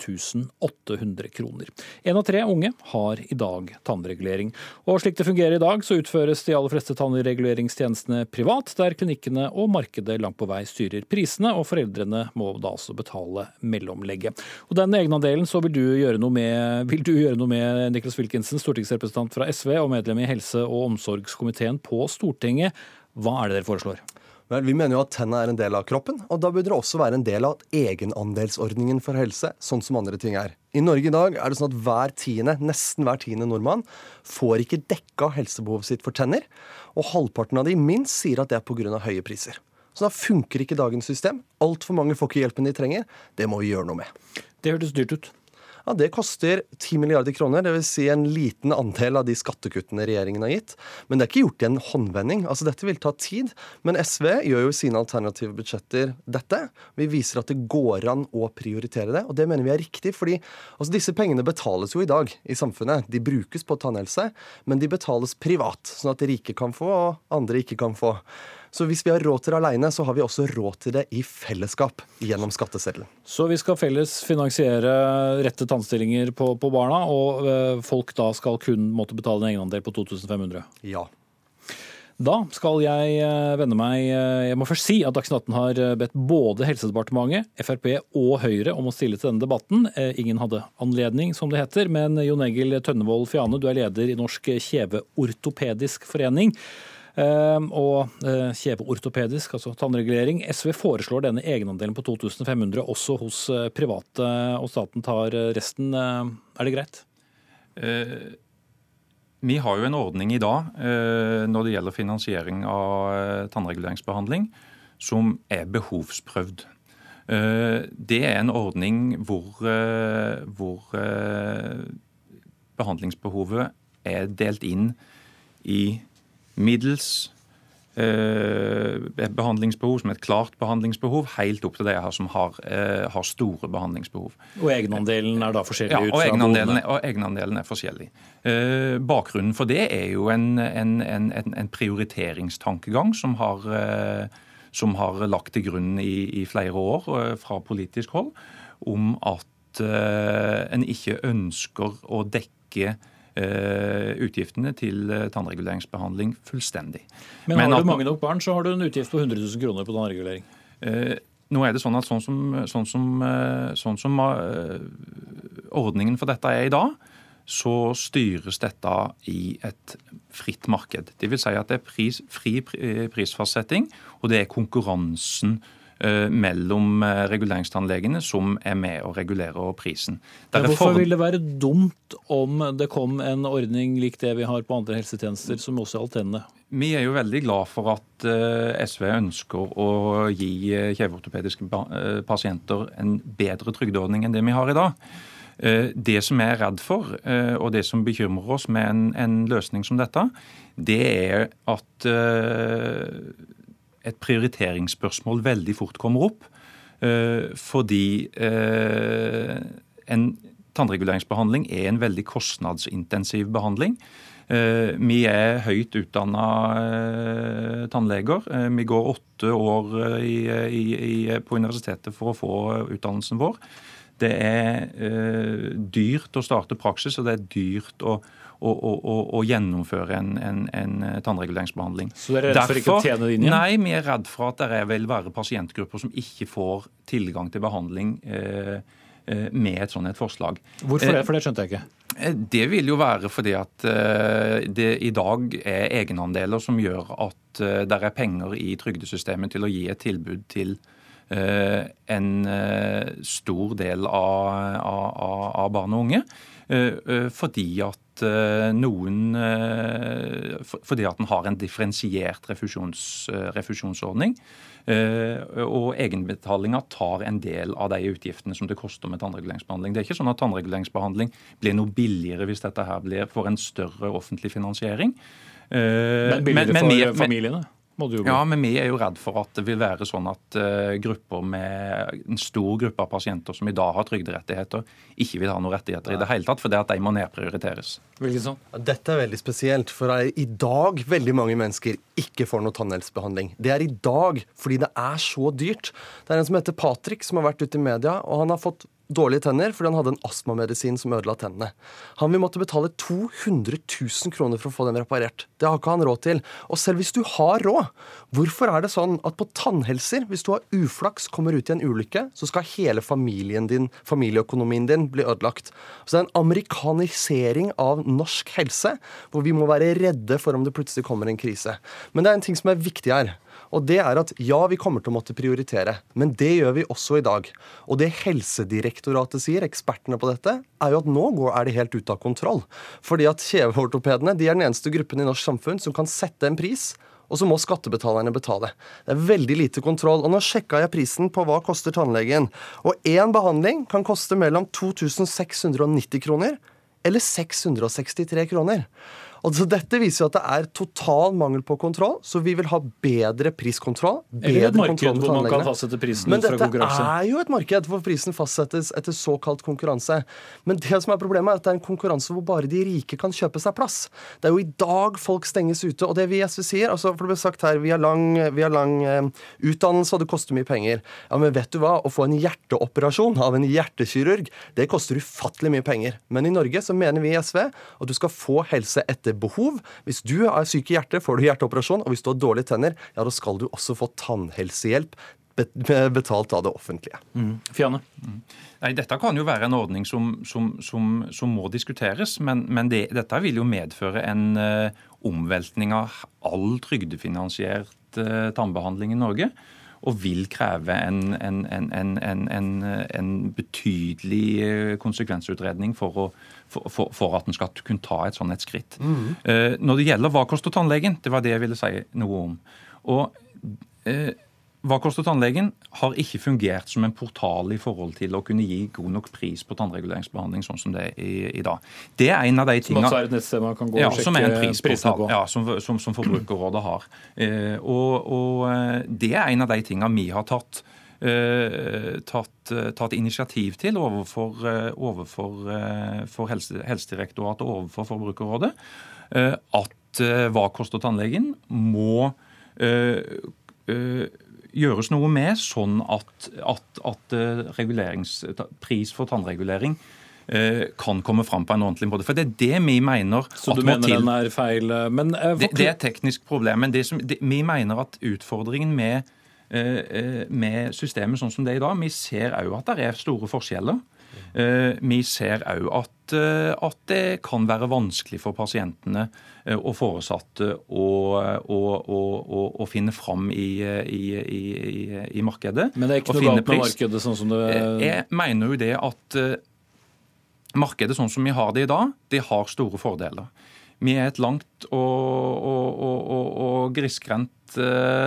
800 kroner. En av tre unge har i dag tannregulering. Og slik det fungerer i dag, så utføres de aller fleste tannreguleringstjenestene privat, der klinikkene og markedet langt på vei styrer prisene, og foreldrene må da altså betale mellomlegget. Og Den egenandelen så vil du gjøre noe med, vil du gjøre noe med Niklas Wilkinson, stortingsrepresentant fra SV og medlem i helse- og omsorgskomiteen på Stortinget. Hva er det dere foreslår? Vel, Vi mener jo at tenna er en del av kroppen, og da burde det også være en del av egenandelsordningen for helse, sånn som andre ting er. I Norge i dag er det sånn at hver tiende, nesten hver tiende nordmann får ikke dekka helsebehovet sitt for tenner, og halvparten av de minst sier at det er pga. høye priser. Så da funker ikke dagens system. Altfor mange får ikke hjelpen de trenger. Det må vi gjøre noe med. Det hørtes dyrt ut. Ja, det koster 10 milliarder kroner. Dvs. Si en liten andel av de skattekuttene regjeringen har gitt. Men det er ikke gjort i en håndvending. Altså, dette vil ta tid. Men SV gjør jo i sine alternative budsjetter dette. Vi viser at det går an å prioritere det, og det mener vi er riktig. fordi altså, disse pengene betales jo i dag i samfunnet. De brukes på tannhelse, men de betales privat. Sånn at de rike kan få, og andre ikke kan få. Så hvis vi har råd til det aleine, så har vi også råd til det i fellesskap gjennom skatteseddelen. Så vi skal felles finansiere rette tannstillinger på, på barna, og eh, folk da skal kun måtte betale en egenandel på 2500? Ja. Da skal jeg eh, vende meg eh, Jeg må først si at Dagsnytt 18 har bedt både Helsedepartementet, Frp og Høyre om å stille til denne debatten. Ingen hadde anledning, som det heter. Men Jon Egil Tønnevold Fiane, du er leder i Norsk kjeveortopedisk forening. Og kjeveortopedisk, altså tannregulering. SV foreslår denne egenandelen på 2500 også hos private, og staten tar resten. Er det greit? Vi har jo en ordning i dag eh, når det gjelder finansiering av eh, tannreguleringsbehandling, som er behovsprøvd. Eh, det er en ordning hvor, hvor behandlingsbehovet er delt inn i middels, eh, behandlingsbehov som et klart behandlingsbehov, helt opp til de her som har, eh, har store behandlingsbehov. Og egenandelen er da forskjellig? Ja, og egenandelen, og egenandelen er forskjellig. Eh, bakgrunnen for det er jo en, en, en, en prioriteringstankegang som har, som har lagt til grunn i, i flere år fra politisk hold, om at en ikke ønsker å dekke utgiftene til eh, tannreguleringsbehandling fullstendig. Men har Men du mange nok barn, så har du en utgift på 100 000 kroner på tannregulering. Eh, nå er det sånn at sånn som, sånn som, sånn som ordningen for dette er i dag, så styres dette i et fritt marked. Det vil si at det er pris, fri prisfastsetting, og det er konkurransen Eh, mellom eh, reguleringstannlegene som er med å regulere prisen. Ja, hvorfor vil det være dumt om det kom en ordning lik det vi har på andre helsetjenester, som også gjaldt tennene? Vi er jo veldig glad for at eh, SV ønsker å gi kjeveortopediske pasienter en bedre trygdeordning enn det vi har i dag. Det som jeg er redd for, og det som bekymrer oss med en, en løsning som dette, det er at et prioriteringsspørsmål veldig fort kommer opp. Eh, fordi eh, en tannreguleringsbehandling er en veldig kostnadsintensiv behandling. Eh, vi er høyt utdanna tannleger. Vi går åtte år i, i, på universitetet for å få utdannelsen vår. Det er dyrt å starte praksis, og det er dyrt å å, å, å gjennomføre en, en, en, tannreguleringsbehandling. Så dere er redd for ikke å tjene det inn igjen? Nei, vi er redd for at det vil være pasientgrupper som ikke får tilgang til behandling eh, eh med et sånt et forslag. Hvorfor det? Eh, for det skjønte jeg ikke. Eh, det vil jo være fordi at det i dag er egenandeler som gjør at det er penger i trygdesystemet til å gi et tilbud til en stor del av, av, av barn og unge. Fordi at Eh, noen eh, Fordi at en har en differensiert refusjons, eh, refusjonsordning. Og egenbetalinga tar en del av de utgiftene som det koster med tannreguleringsbehandling. Det er ikke sånn at tannreguleringsbehandling blir noe billigere hvis dette her blir for en større offentlig finansiering. Men billigere for men, men, jo bli. Ja, men vi er jo redd for at det vil være sånn at uh, grupper med en stor gruppe av pasienter som i dag har trygderettigheter, ikke vil ha noen rettigheter i det hele tatt, fordi at de må nedprioriteres. Sånn? Dette er veldig spesielt, for det er i dag veldig mange mennesker ikke får noe tannhelsebehandling. Det er i dag fordi det er så dyrt. Det er en som heter Patrick, som har vært ute i media, og han har fått dårlige tenner fordi han hadde en astmamedisin som ødela tennene. Han vil måtte betale 200 000 kroner for å få den reparert. Det har ikke han råd til. Og selv hvis du har råd, hvorfor er det sånn at på tannhelser, hvis du har uflaks, kommer ut i en ulykke, så skal hele familien din, familieøkonomien din bli ødelagt. Så det er en amerikanisering av norsk helse, hvor vi må være redde for om det plutselig kommer en krise. Men det er en ting som er viktig her. Og det er at ja, vi kommer til å måtte prioritere, men det gjør vi også i dag. Og det Helsedirektoratet sier, ekspertene på dette, er jo at nå er det helt ute av kontroll. Fordi at kjeveortopedene de er den eneste gruppen i norsk samfunn som kan sette en pris og så må skattebetalerne betale. Det er veldig lite kontroll. Og nå sjekka jeg prisen på hva koster tannlegen. Og én behandling kan koste mellom 2690 kroner eller 663 kroner. Altså, dette viser jo at det er total mangel på kontroll, så vi vil ha bedre priskontroll. Eller et bedre marked kontroll med hvor man kan fastsette prisen Men ut fra dette er jo et marked hvor prisen fastsettes etter såkalt konkurranse. Men det som er problemet er at det er en konkurranse hvor bare de rike kan kjøpe seg plass. Det er jo i dag folk stenges ute. Og det vi i SV sier, altså for det ble sagt her, vi har lang, vi har lang eh, utdannelse og det koster mye penger. Ja, men vet du hva? Å få en hjerteoperasjon av en hjertekirurg, det koster ufattelig mye penger. Men i Norge så mener vi i SV at du skal få helse etter behov. Hvis du er syk i hjertet, får du hjerteoperasjon. Og hvis du har dårlige tenner, ja, da skal du også få tannhelsehjelp betalt av det offentlige. Fianne? Nei, Dette kan jo være en ordning som, som, som, som må diskuteres, men, men det, dette vil jo medføre en uh, omveltning av all trygdefinansiert uh, tannbehandling i Norge. Og vil kreve en, en, en, en, en, en, en betydelig eh, konsekvensutredning for, å, for, for, for at en skal kunne ta et sånt et skritt. Mm. når det gjelder hva koster tannlegen, det var det jeg ville si noe om. Og eh, hva koster tannlegen har ikke fungert som en portal i forhold til å kunne gi god nok pris på tannreguleringsbehandling sånn som det er i, i dag. Det er en av de Som tingene også er et nettsted man kan gå og som er sjekke prisene på. ja, som, som, som Forbrukerrådet har. Eh, og, og eh, det er en av de tingene vi har tatt, eh, tatt, eh, tatt initiativ til overfor, overfor for helse, Helsedirektoratet og overfor Forbrukerrådet. Eh, at hva koster tannlegen må gjøres noe med, sånn at, at, at eh, pris for tannregulering eh, kan komme fram på en ordentlig måte. For det er det vi mener Så at du mener til. den er feil? eh, Men uh, Det, det er et teknisk problem, men det som, det, vi mener at utfordringen med, eh, med systemet sånn som det er i dag, vi ser òg at det er store forskjeller. Eh, Vi ser òg at, eh, at det kan være vanskelig for pasientene eh, og foresatte å, å, å, å, finne fram i, i, i, i, markedet. Men det er ikke noe galt med markedet sånn som det Jeg mener jo det at markedet sånn som vi har det i dag, det har store fordeler. Vi er et langt og, og, og, og, grisgrendt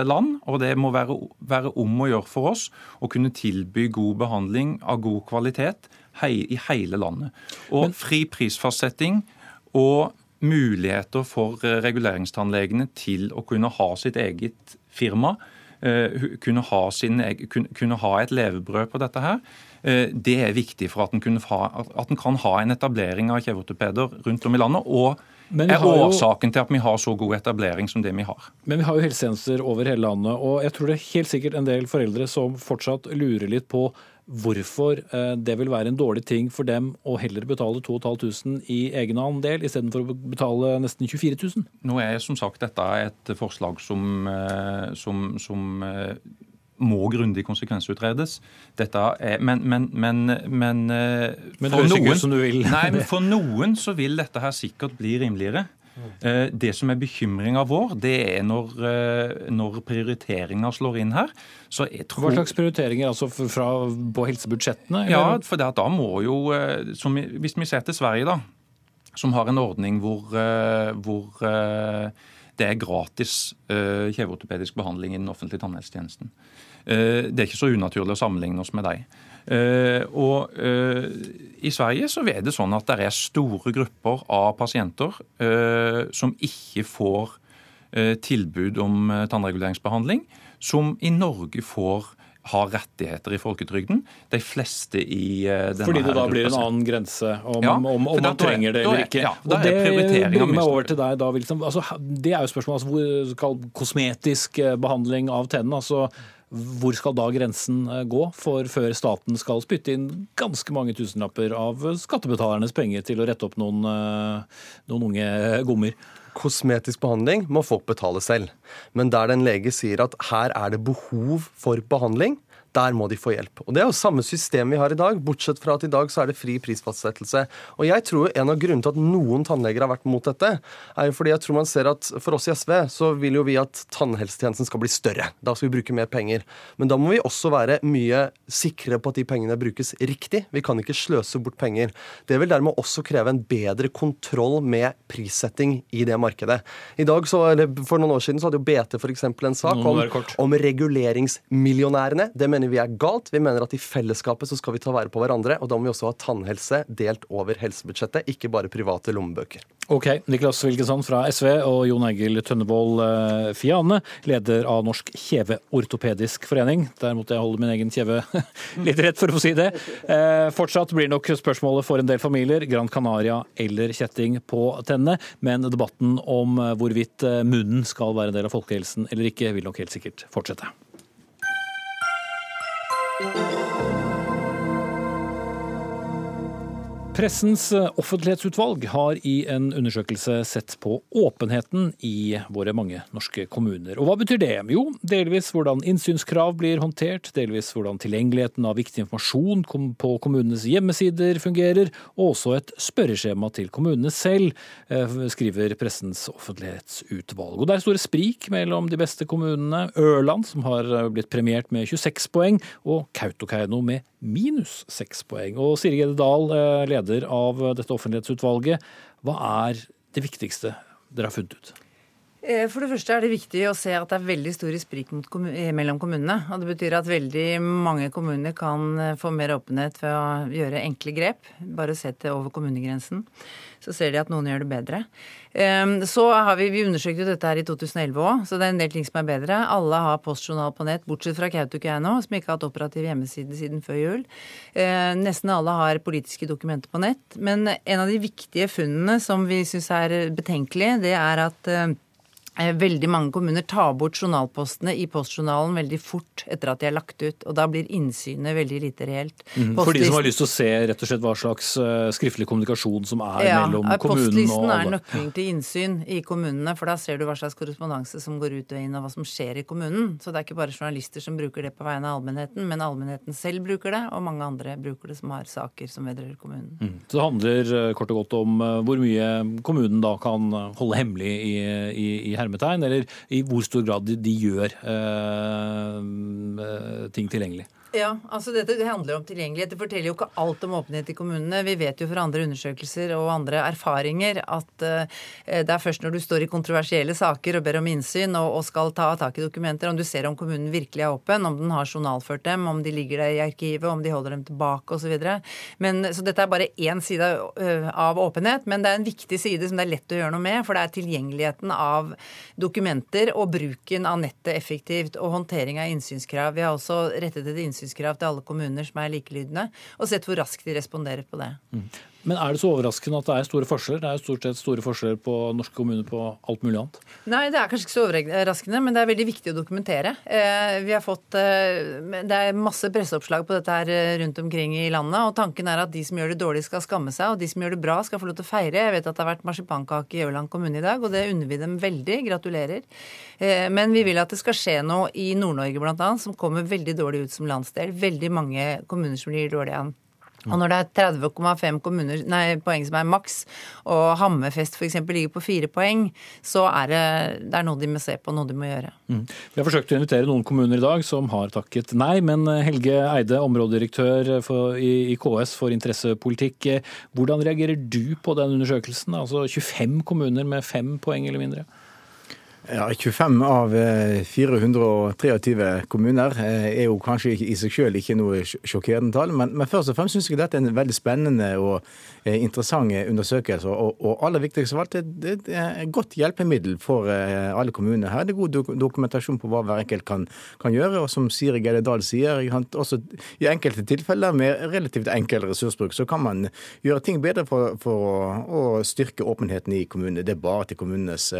land, og det må være, være om å gjøre for oss å kunne tilby god behandling av god kvalitet hei, i hele landet. Og fri prisfastsetting og muligheter for eh, reguleringstannlegene til å kunne ha sitt eget firma, eh, kunne ha, sin, kunne ha et levebrød på dette her, eh, det er viktig for at en, ha, at en kan ha en etablering av kjeveortopeder rundt om i landet. og Men er årsaken jo- til at vi har så god etablering som det vi har. Men vi har jo helsetjenester over hele landet, og jeg tror det er helt sikkert en del foreldre som fortsatt lurer litt på hvorfor eh, det vil være en dårlig ting for dem å heller betale 2500 i egenandel istedenfor å betale nesten 24 000. Nå er som sagt dette et forslag som, eh, som, som eh, må grundig konsekvensutredes. Dette er, men men, men, men, Men for noen- som du vil. Nei, For noen så vil dette her sikkert bli rimeligere. Eh, Det som er bekymringa vår, det er når, eh, når prioriteringa slår inn her. Tror, Hva slags prioriteringer altså fra, på helsebudsjettene? ja, for det at da må jo eh, som, Hvis vi ser til Sverige, da, som har en ordning hvor, hvor det er gratis kjeveortopedisk behandling i den offentlige tannhelsetjenesten. Det er ikke så unaturlig å sammenligne oss med dem. Eh, Og eh, I Sverige så er det sånn at det er store grupper av pasienter eh, som ikke får eh, tilbud om eh, tannreguleringsbehandling, som i Norge får har rettigheter i folketrygden. De fleste i denne Fordi det da blir en annen grense om, Ja, om, om, man da er- trenger det eller er- ikke. ja, da og det bringer meg over til deg. da, liksom, altså, Det er jo spørsmålet altså, hvor kosmetisk eh, behandling av tennene. altså hvor skal da grensen eh, gå for før staten skal spytte inn ganske mange tusenlapper av skattebetalernes penger til å rette opp noen, eh, noen unge gommer? Kosmetisk behandling må folk betale selv. Men der den en lege sier at her er det behov for behandling, der må de få hjelp. Og Det er jo samme system vi har i dag, bortsett fra at i dag så er det fri prisfastsettelse. Og jeg tror en av grunnene til at noen tannleger har vært mot dette, er jo fordi jeg tror man ser at for oss i SV så vil jo vi at tannhelsetjenesten skal bli større. Da skal vi bruke mer penger. Men da må vi også være mye sikre på at de pengene brukes riktig. Vi kan ikke sløse bort penger. Det vil dermed også kreve en bedre kontroll med prissetting i det markedet. I dag så, eller For noen år siden så hadde jo BT f.eks. en sak om, om reguleringsmillionærene. Det mener vi er galt. Vi mener at i fellesskapet så skal vi ta vare på hverandre. Og da må vi også ha tannhelse delt over helsebudsjettet, ikke bare private lommebøker. Ok, Niklas Wilkinson fra SV og Jon Egil Tønnevold eh, Fiane, leder av Norsk kjeveortopedisk forening. Der måtte jeg holde min egen kjeve litt rett, for å si det. Eh, fortsatt blir nok spørsmålet for en del familier Gran Canaria eller kjetting på tennene, men debatten om hvorvidt munnen skal være en del av folkehelsen eller ikke, vil nok helt sikkert fortsette. Thank you. Pressens eh, offentlighetsutvalg har i en undersøkelse sett på åpenheten i våre mange norske kommuner. Og hva betyr det? Jo, delvis hvordan innsynskrav blir håndtert, delvis hvordan tilgjengeligheten av viktig informasjon på kommunenes hjemmesider fungerer, og også et spørreskjema til kommunene selv, eh, skriver Pressens offentlighetsutvalg. Og det er store sprik mellom de beste kommunene. Ørland, som har blitt premiert med 26 poeng, og Kautokeino med minus seks poeng. Og Siri Gjedde Dahl, eh, leder av dette offentlighetsutvalget. Hva er det viktigste dere har funnet ut? Eh, for det første er det viktig å se at det er veldig store sprik eh, mellom kommunene. og Det betyr at veldig mange kommuner kan eh, få mer åpenhet ved å gjøre enkle grep. Bare se til over kommunegrensen. Så ser de at noen gjør det bedre. Så har vi, vi undersøkte dette her i 2011 òg, så det er en del ting som er bedre. Alle har postjournal på nett, bortsett fra Kautokeino, som ikke har hatt operativ hjemmeside siden før jul. Nesten alle har politiske dokumenter på nett. Men en av de viktige funnene som vi syns er betenkelig, det er at veldig mange kommuner tar bort journalpostene i postjournalen veldig fort etter at de er lagt ut. og Da blir innsynet veldig lite reelt. Mm. For de som har lyst til å se rett og slett hva slags uh, skriftlig kommunikasjon som er ja, mellom kommunen og alle? Postlisten er nøkkelen til innsyn i kommunene, for da ser du hva slags korrespondanse som går ut og inn, og hva som skjer i kommunen. Så det er ikke bare journalister som bruker det på vegne av allmennheten, men allmennheten selv bruker det, og mange andre bruker det som har saker som vedrører kommunen. Mm. Så det handler kort og godt om hvor mye kommunen da kan holde hemmelig i, i, i hermetegn, eller i hvor stor grad de, de gjør eh, eh ting tilgjengelig. Ja, altså dette det handler om tilgjengelighet. Det forteller jo ikke alt om åpenhet i kommunene. Vi vet jo fra andre undersøkelser og andre erfaringer at uh, det er først når du står i kontroversielle saker og ber om innsyn og, og, skal ta tak i dokumenter, om du ser om kommunen virkelig er åpen, om den har journalført dem, om de ligger der i arkivet, om de holder dem tilbake osv. Så, så dette er bare én side uh, av åpenhet, men det er en viktig side som det er lett å gjøre noe med, for det er tilgjengeligheten av dokumenter og bruken av nettet effektivt og håndtering av innsynskrav. Vi har også rettet et innsyn tilsynskrav til alle kommuner som er likelydende, og sett hvor raskt de responderer på det. Mm. Men er det så overraskende at det er store forskjeller? Det er jo stort sett store forskjeller på norske kommuner på alt mulig annet? Nei, det er kanskje ikke så overraskende, men det er veldig viktig å dokumentere. Eh, vi har fått, eh, Det er masse presseoppslag på dette her eh, rundt omkring i landet, og tanken er at de som gjør det dårlig, skal skamme seg, og de som gjør det bra, skal få lov til å feire. Jeg vet at det har vært marsipankake i Ørland kommune i dag, og det unner vi dem veldig. Gratulerer. Men vi vil at det skal skje noe i Nord-Norge bl.a., som kommer veldig dårlig ut som landsdel. Veldig mange kommuner som blir dårlige an. Og når det er 30,5 poeng som er maks, og Hammerfest f.eks. ligger på fire poeng, så er det, det er noe de må se på, noe de må gjøre. Mm. Vi har forsøkt å invitere noen kommuner i dag som har takket nei, men Helge Eide, områdedirektør for, i, i, KS for interessepolitikk, hvordan reagerer du på den undersøkelsen? Altså 25 kommuner med fem poeng eller mindre? Ja, 25 av 423 eh, kommuner eh, er jo kanskje i seg selv ikke noe sjokkerende tall, men, men først og fremst syns jeg dette er en veldig spennende og eh, interessant undersøkelse. Og, og aller viktigst av alt, det, er et godt hjelpemiddel for alle kommuner. Her er det god dokumentasjon på hva hver enkelt kan, kan gjøre. Og som Siri Gelle Dahl sier, også i enkelte tilfeller med relativt enkel ressursbruk, så kan man gjøre ting bedre for, for å, å styrke åpenheten i kommunene. Det er bare til kommunenes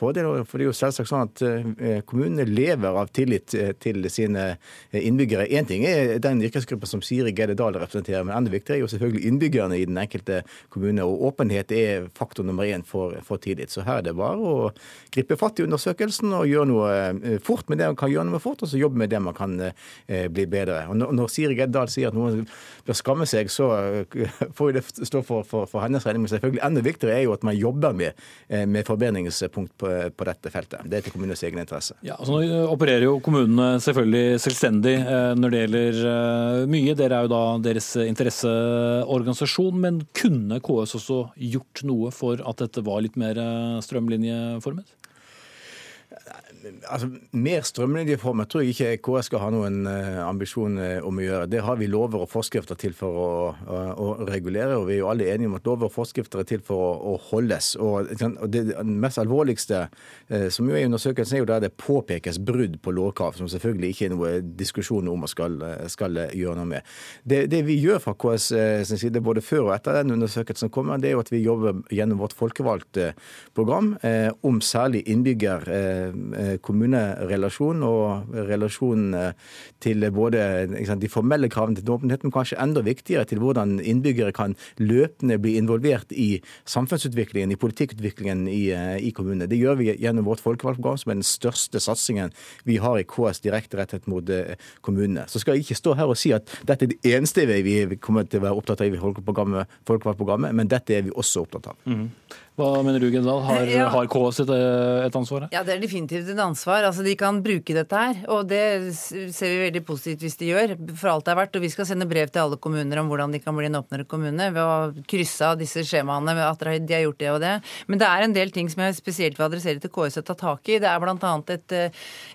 fordel. For det er jo selvsagt sånn at eh, kommunene lever av tillit eh, til sine eh, innbyggere. Én ting er den yrkesgruppen som Siri Gedde Dahl representerer, men enda viktigere er jo selvfølgelig innbyggerne i den enkelte kommune. Og åpenhet er faktor nummer én for, for tillit. Så her er det bare å gripe fatt i undersøkelsen og gjøre noe fort med det man kan gjøre noe fort, og så jobbe med det man kan bli bedre. Og når, Siri Gedde Dahl sier at noen bør skamme seg, så får det stå for, for, for hennes regning. Men selvfølgelig enda viktigere er jo at man jobber med, med forbedringspunkt på, på, dette feltet. Det er til kommunenes egen interesse. Ja, altså Nå opererer jo kommunene selvfølgelig selvstendig eh, når det gjelder eh, mye. Dere er jo da deres interesseorganisasjon. Men kunne KS også gjort noe for at dette var litt mer eh, strømlinjeformet? Altså, Mer strømlinjeformet tror jeg ikke KS skal ha noen uh, ambisjon uh, om å gjøre. Det har vi lover og forskrifter til for å, å, å, regulere, og vi er jo alle enige om at lover og forskrifter er til for å, å holdes. Og, og det, det, mest alvorligste som jo er i undersøkelsen, er jo der det påpekes brudd på lovkrav, som selvfølgelig ikke er noe diskusjon om og skal, skal gjøre noe med. Det, det, vi gjør fra KS sin side, både før og etter den undersøkelsen kommer, det er jo at vi jobber gjennom vårt folkevalgte program om særlig innbygger kommunerelasjon og relasjonen til både sant, de formelle kravene til åpenhet, men kanskje enda viktigere til hvordan innbyggere kan løpende bli involvert i samfunnsutviklingen, i politikkutviklingen i, i kommunene. Det gjør vi gjennom vårt folkevalgtprogram, som er den største satsingen vi har i KS direkte rettet mot eh, kommunene. Så skal jeg ikke stå her og si at dette er det eneste vi kommer til å være opptatt av i folkevalgtprogrammet, men dette er vi også opptatt av. Mm. Hva mener du, Gendal? Har, ja. har KS et, et, ansvar Ja, det er definitivt et ansvar. Altså, De kan bruke dette her, og det ser vi veldig positivt hvis de gjør. For alt det er verdt. Og vi skal sende brev til alle kommuner om hvordan de kan bli en åpnere kommune ved å krysse av disse skjemaene ved at de har gjort det og det. Men det er en del ting som jeg spesielt vil adressere til KS å ta tak i. Det er bl.a. Et,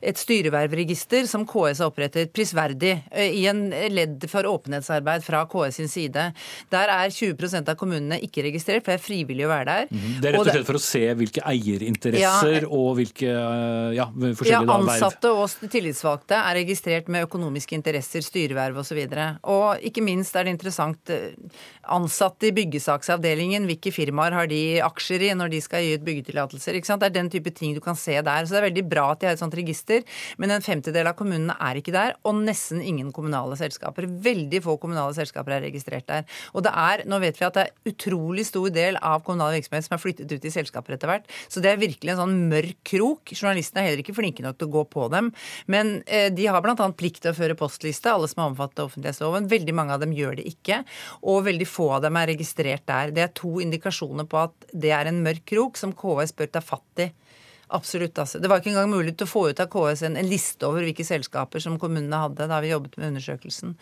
et styrevervregister som KS har opprettet prisverdig i en ledd for åpenhetsarbeid fra KS sin side. Der er 20% av kommunene ikke registrert, for det er frivillig å være der. Mm -hmm. Det er rett og slett for å se hvilke eierinteresser ja, og hvilke ja, forskjellige ja, Ansatte og tillitsvalgte er registrert med økonomiske interesser, styreverv osv. Og, så og ikke minst er det interessant eh, ansatte i byggesaksavdelingen, hvilke firmaer har de aksjer i når de skal gi ut byggetillatelser. Det er den type ting du kan se der. Så det er veldig bra at de har et sånt register, men en femtedel av kommunene er ikke der, og nesten ingen kommunale selskaper. Veldig få kommunale selskaper er registrert der. Og det er, nå vet vi at det er utrolig stor del av kommunal virksomhet som er flyttet ut i selskaper etter hvert. Så det er virkelig en sånn mørk krok. Journalistene er heller ikke flinke nok til å gå på dem. Men eh, de har bl.a. plikt til å føre postliste, alle som er omfattet av offentlighetsloven. Veldig mange av dem gjør det ikke. Og veldig få av dem er registrert der. Det er to indikasjoner på at det er en mørk krok som KS bør ta fatt i. Absolutt. altså. Det var ikke engang mulig til å få ut av KS en, en liste over hvilke selskaper som kommunene hadde da vi jobbet med undersøkelsen.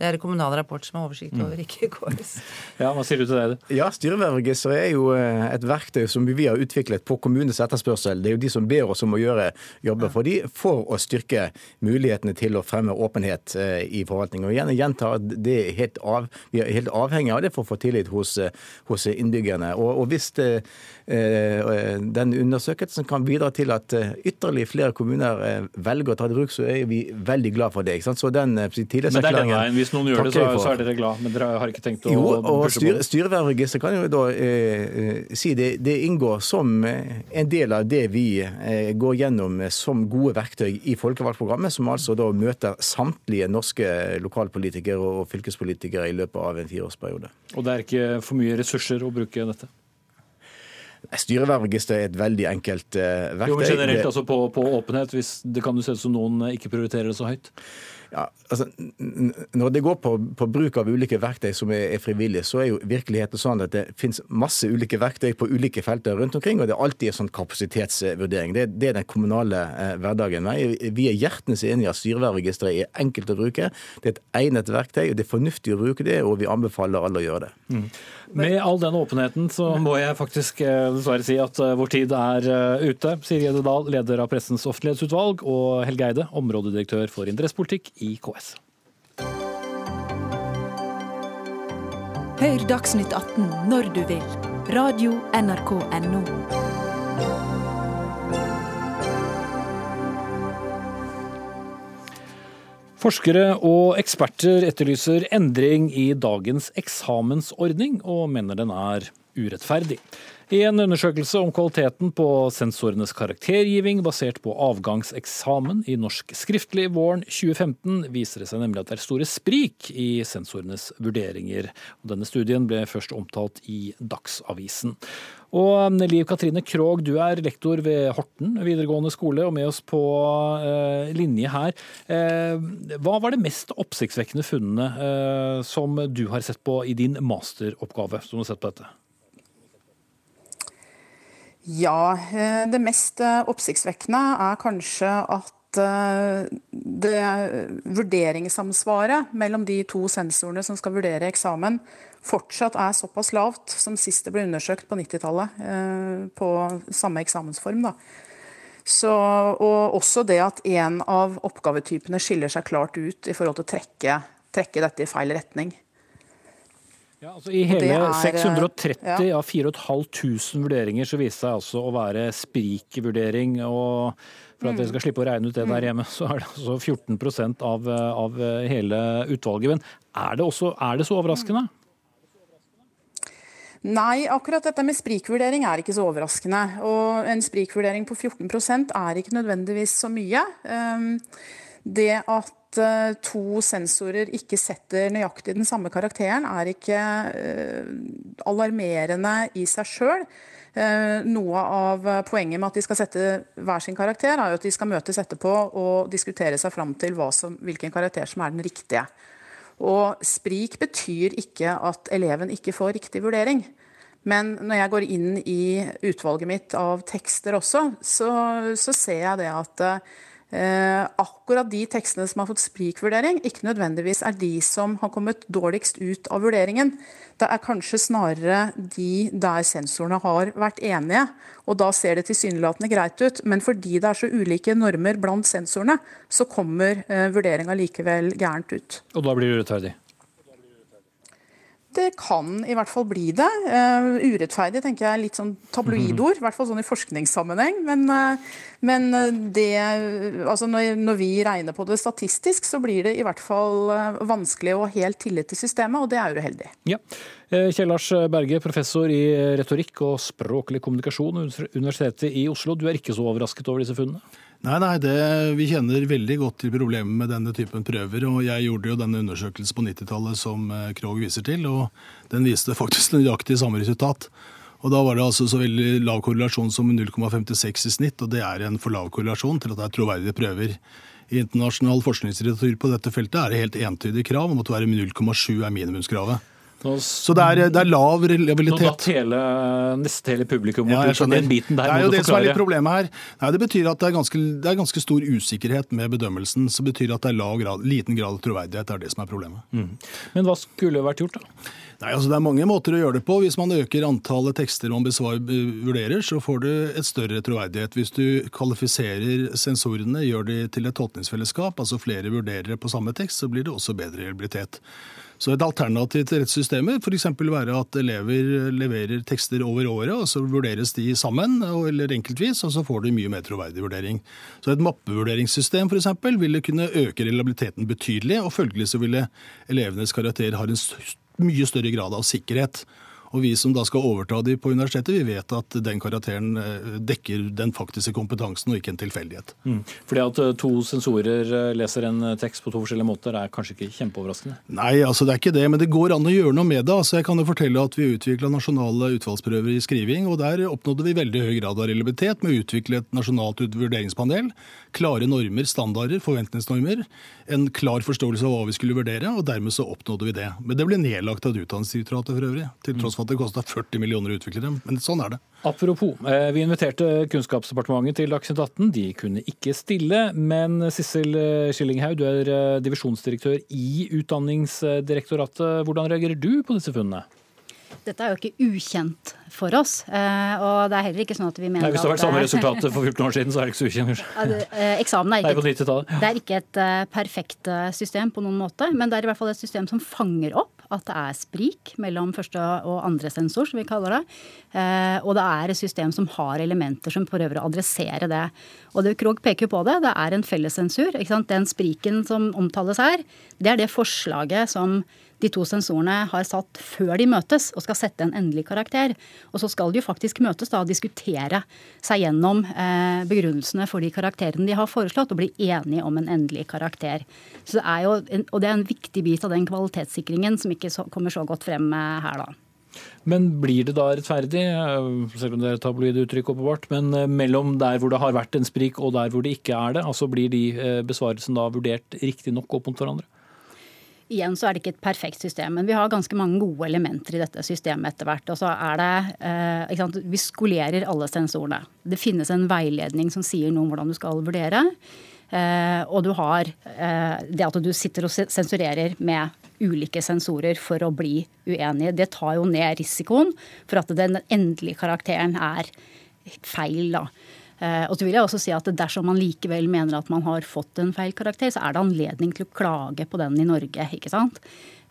Det er kommunal rapport som har oversikt over, mm. ikke KS. Ja, Hva sier du til det? Ja, Styrevervregisteret er jo eh, et verktøy som vi har utviklet på kommunenes etterspørsel. Det er jo de som ber oss om å gjøre jobber for de, for å styrke mulighetene til å fremme åpenhet eh, i forvaltningen. Og igjen gjentar at det er helt av, vi er helt avhengig av det for å få tillit hos, eh, hos innbyggerne. Og, og hvis det, den undersøkelsen kan bidra til at ytterligere flere kommuner velger å ta det i bruk, så er vi veldig glad for det. Ikke sant? Så den tillitserklæringen hvis noen gjør det, så, så, er dere glad, men dere har ikke tenkt å Jo, og styr, styrevervregisteret kan jo da eh, eh, si det, det inngår som eh, en del av det vi eh, går gjennom som gode verktøy i folkevalgtprogrammet, som altså da møter samtlige norske lokalpolitikere og fylkespolitikere i løpet av en fireårsperiode. Og det er ikke for mye ressurser å bruke dette? Styrevervregister er et veldig enkelt verktøy. Jo, men Generelt altså på, på åpenhet, hvis det kan du se ut som noen ikke prioriterer det så høyt? Ja, altså, når det går på, på, bruk av ulike verktøy som er, er, frivillige, så er jo virkeligheten sånn at det finnes masse ulike verktøy på ulike felter rundt omkring, og det er alltid en sånn kapasitetsvurdering. Det, det er den kommunale eh, hverdagen. Vi er hjertens enige i at styrevervregisteret er enkelt å bruke. Det er et egnet verktøy, og det er fornuftig å bruke det, og vi anbefaler alle å gjøre det. Mm. Med all den åpenheten så må jeg faktisk eh, dessverre si at eh, vår tid er eh, ute. Siri Gjedde Dahl, leder av Pressens offentlighetsutvalg, og Helge Eide, områdedirektør for interessepolitikk i KS. Hør Dagsnytt 18 når du vil. Radio NRK Radio.nrk.no. Forskere og eksperter etterlyser endring i dagens eksamensordning, og mener den er urettferdig. I en undersøkelse om kvaliteten på sensorenes karaktergiving basert på avgangseksamen i norsk skriftlig våren 2015, viser det seg nemlig at det er store sprik i sensorenes vurderinger. Denne studien ble først omtalt i Dagsavisen. Og Liv Katrine Krog, du er lektor ved Horten videregående skole og med oss på eh, linje her. Eh, hva var det mest oppsiktsvekkende funnene eh, som du har sett på i din masteroppgave? som du har sett på dette? Ja, eh, det mest eh, oppsiktsvekkende er kanskje at eh, det vurderingssamsvaret mellom de to sensorene som skal vurdere eksamen, fortsatt er såpass lavt som sist det ble undersøkt på 90-tallet på samme eksamensform. Da. Så, og også det at en av oppgavetypene skiller seg klart ut i forhold til å trekke, trekke dette i feil retning. Ja, altså I hele er, 630 ja. av 4500 vurderinger så viste seg altså å være sprikvurdering. og For at dere mm. skal slippe å regne ut det der mm. hjemme, så er det altså 14% av, av hele utvalget. Men er det, også, er det så overraskende? Nei, akkurat dette med sprikvurdering er ikke så overraskende. Og en sprikvurdering på 14% er ikke nødvendigvis så mye. Ehm, det at Eh, to sensorer ikke setter nøyaktig den samme karakteren, er ikke eh, alarmerende i seg sjøl. Eh, noe av poenget med at de skal sette hver sin karakter, er jo at de skal møtes etterpå og diskutere seg fram til som, hvilken karakter som er den riktige. Og sprik betyr ikke at eleven ikke får riktig vurdering. Men når jeg går inn i utvalget mitt av tekster også, så, så ser jeg det at Eh, akkurat de tekstene som har fått sprikvurdering, ikke nødvendigvis er de som har kommet dårligst ut av vurderingen. Det er kanskje snarere de der sensorene har vært enige, og da ser det tilsynelatende greit ut. Men fordi det er så ulike normer blant sensorene, så kommer eh, vurderinga likevel gærent ut. Og da blir det urettferdig? Det kan i hvert fall bli det. Uh, urettferdig tenker jeg litt sånn tabloidord, i hvert fall sånn i forskningssammenheng. Men, uh, men det, altså når, når, vi regner på det statistisk, så blir det i hvert fall vanskelig å ha helt tillit til systemet, og det er uheldig. Ja. Kjell Lars Berge, professor i retorikk og språklig kommunikasjon ved Universitetet i Oslo. Du er ikke så overrasket over disse funnene? Nei, nei, det, Vi kjenner veldig godt til problemet med denne typen prøver. og Jeg gjorde jo denne undersøkelsen på 90-tallet som eh, Krog viser til, og den viste faktisk nøyaktig samme resultat. Og Da var det altså så veldig lav korrelasjon som 0,56 i snitt, og det er en for lav korrelasjon til at det er troverdige prøver. I internasjonal forskningslitteratur på dette feltet er det helt entydig krav om at å være 0,7 er minimumskravet. Så det er, det er, lav reliabilitet. Nå datt hele, nesten hele publikum ja, den biten der. Det er jo det som er litt problemet her. Nei, det betyr at det er, ganske, det er, ganske, stor usikkerhet med bedømmelsen. Så betyr at det er grad, liten grad av troverdighet. Det er det som er problemet. Mm. Men hva skulle vært gjort, da? Nei, altså Det er mange måter å gjøre det på. Hvis man øker antallet tekster man besvar, vurderer, så får du et større troverdighet. Hvis du kvalifiserer sensorene, gjør de til et tolkningsfellesskap, altså flere vurderere på samme tekst, så blir det også bedre reliabilitet. Så et alternativ til rettssystemet f.eks. være at elever leverer tekster over året, og så vurderes de sammen eller enkeltvis, og så får de mye mer troverdig vurdering. Så et mappevurderingssystem f.eks. ville kunne øke reliabiliteten betydelig, og følgelig så ville elevenes karakter ha en mye større grad av sikkerhet. Og vi som da skal overta de på universitetet, vi vet at den karakteren eh, dekker den faktiske kompetansen og ikke en tilfeldighet. Mm. Fordi at eh, to sensorer eh, leser en tekst på to forskjellige måter er kanskje ikke kjempeoverraskende? Nei, altså det er ikke det, men det går an å gjøre noe med det. Altså jeg kan jo fortelle at Vi utvikla nasjonale utvalgsprøver i skriving, og der oppnådde vi veldig høy grad av reliabilitet med å utvikle et nasjonalt vurderingspanel. Klare normer, standarder, forventningsnormer. En klar forståelse av hva vi skulle vurdere, og dermed så oppnådde vi det. Men det ble nedlagt av Utdanningsdirektoratet for øvrig. til tross for at det kosta 40 millioner å utvikle dem. Men sånn er det. Apropos, eh, vi inviterte Kunnskapsdepartementet til Dagsnytt 18. De kunne ikke stille. Men Sissel eh, Skillinghaug, du er eh, divisjonsdirektør i Utdanningsdirektoratet. Hvordan reagerer du på disse funnene? Dette er jo ikke ukjent for oss. og det er heller ikke sånn at vi mener Nei, Hvis det har vært samme resultat for 14 år siden, så er det ikke så ukjent. eksamen er ikke, et, det er ikke et perfekt system på noen måte, men det er i hvert fall et system som fanger opp at det er sprik mellom første og andre sensor, som vi kaller det. Eh, og det er et system som har elementer som prøver å adressere det. Og det Krog peker på det, det er en fellessensur. Den spriken som omtales her, det er det forslaget som de to sensorene har satt før de møtes og skal sette en endelig karakter. Og så skal de jo faktisk møtes da og diskutere seg gjennom eh, begrunnelsene for de karakterene de har foreslått, og bli enige om en endelig karakter. Så det er jo, og det er en viktig bit av den kvalitetssikringen som ikke så, kommer så godt frem eh, her, da. Men blir det da rettferdig, eh, selv om det er et tabloid uttrykk åpenbart, men eh, mellom der hvor det har vært en sprik og der hvor det ikke er det? Altså Blir de besvarelsene da vurdert riktig nok opp mot hverandre? Igjen så er det ikke et perfekt system, men vi har ganske mange gode elementer i dette systemet etter hvert. Og så er det, ikke sant, Vi skolerer alle sensorene. Det finnes en veiledning som sier noe om hvordan du skal vurdere. Eh, og du har eh, det at du sitter og sensurerer med ulike sensorer for å bli uenige. Det tar jo ned risikoen for at den endelige karakteren er feil. da. Eh, og så vil jeg også si at Dersom man likevel mener at man har fått en feil karakter, så er det anledning til å klage på den i Norge. ikke sant?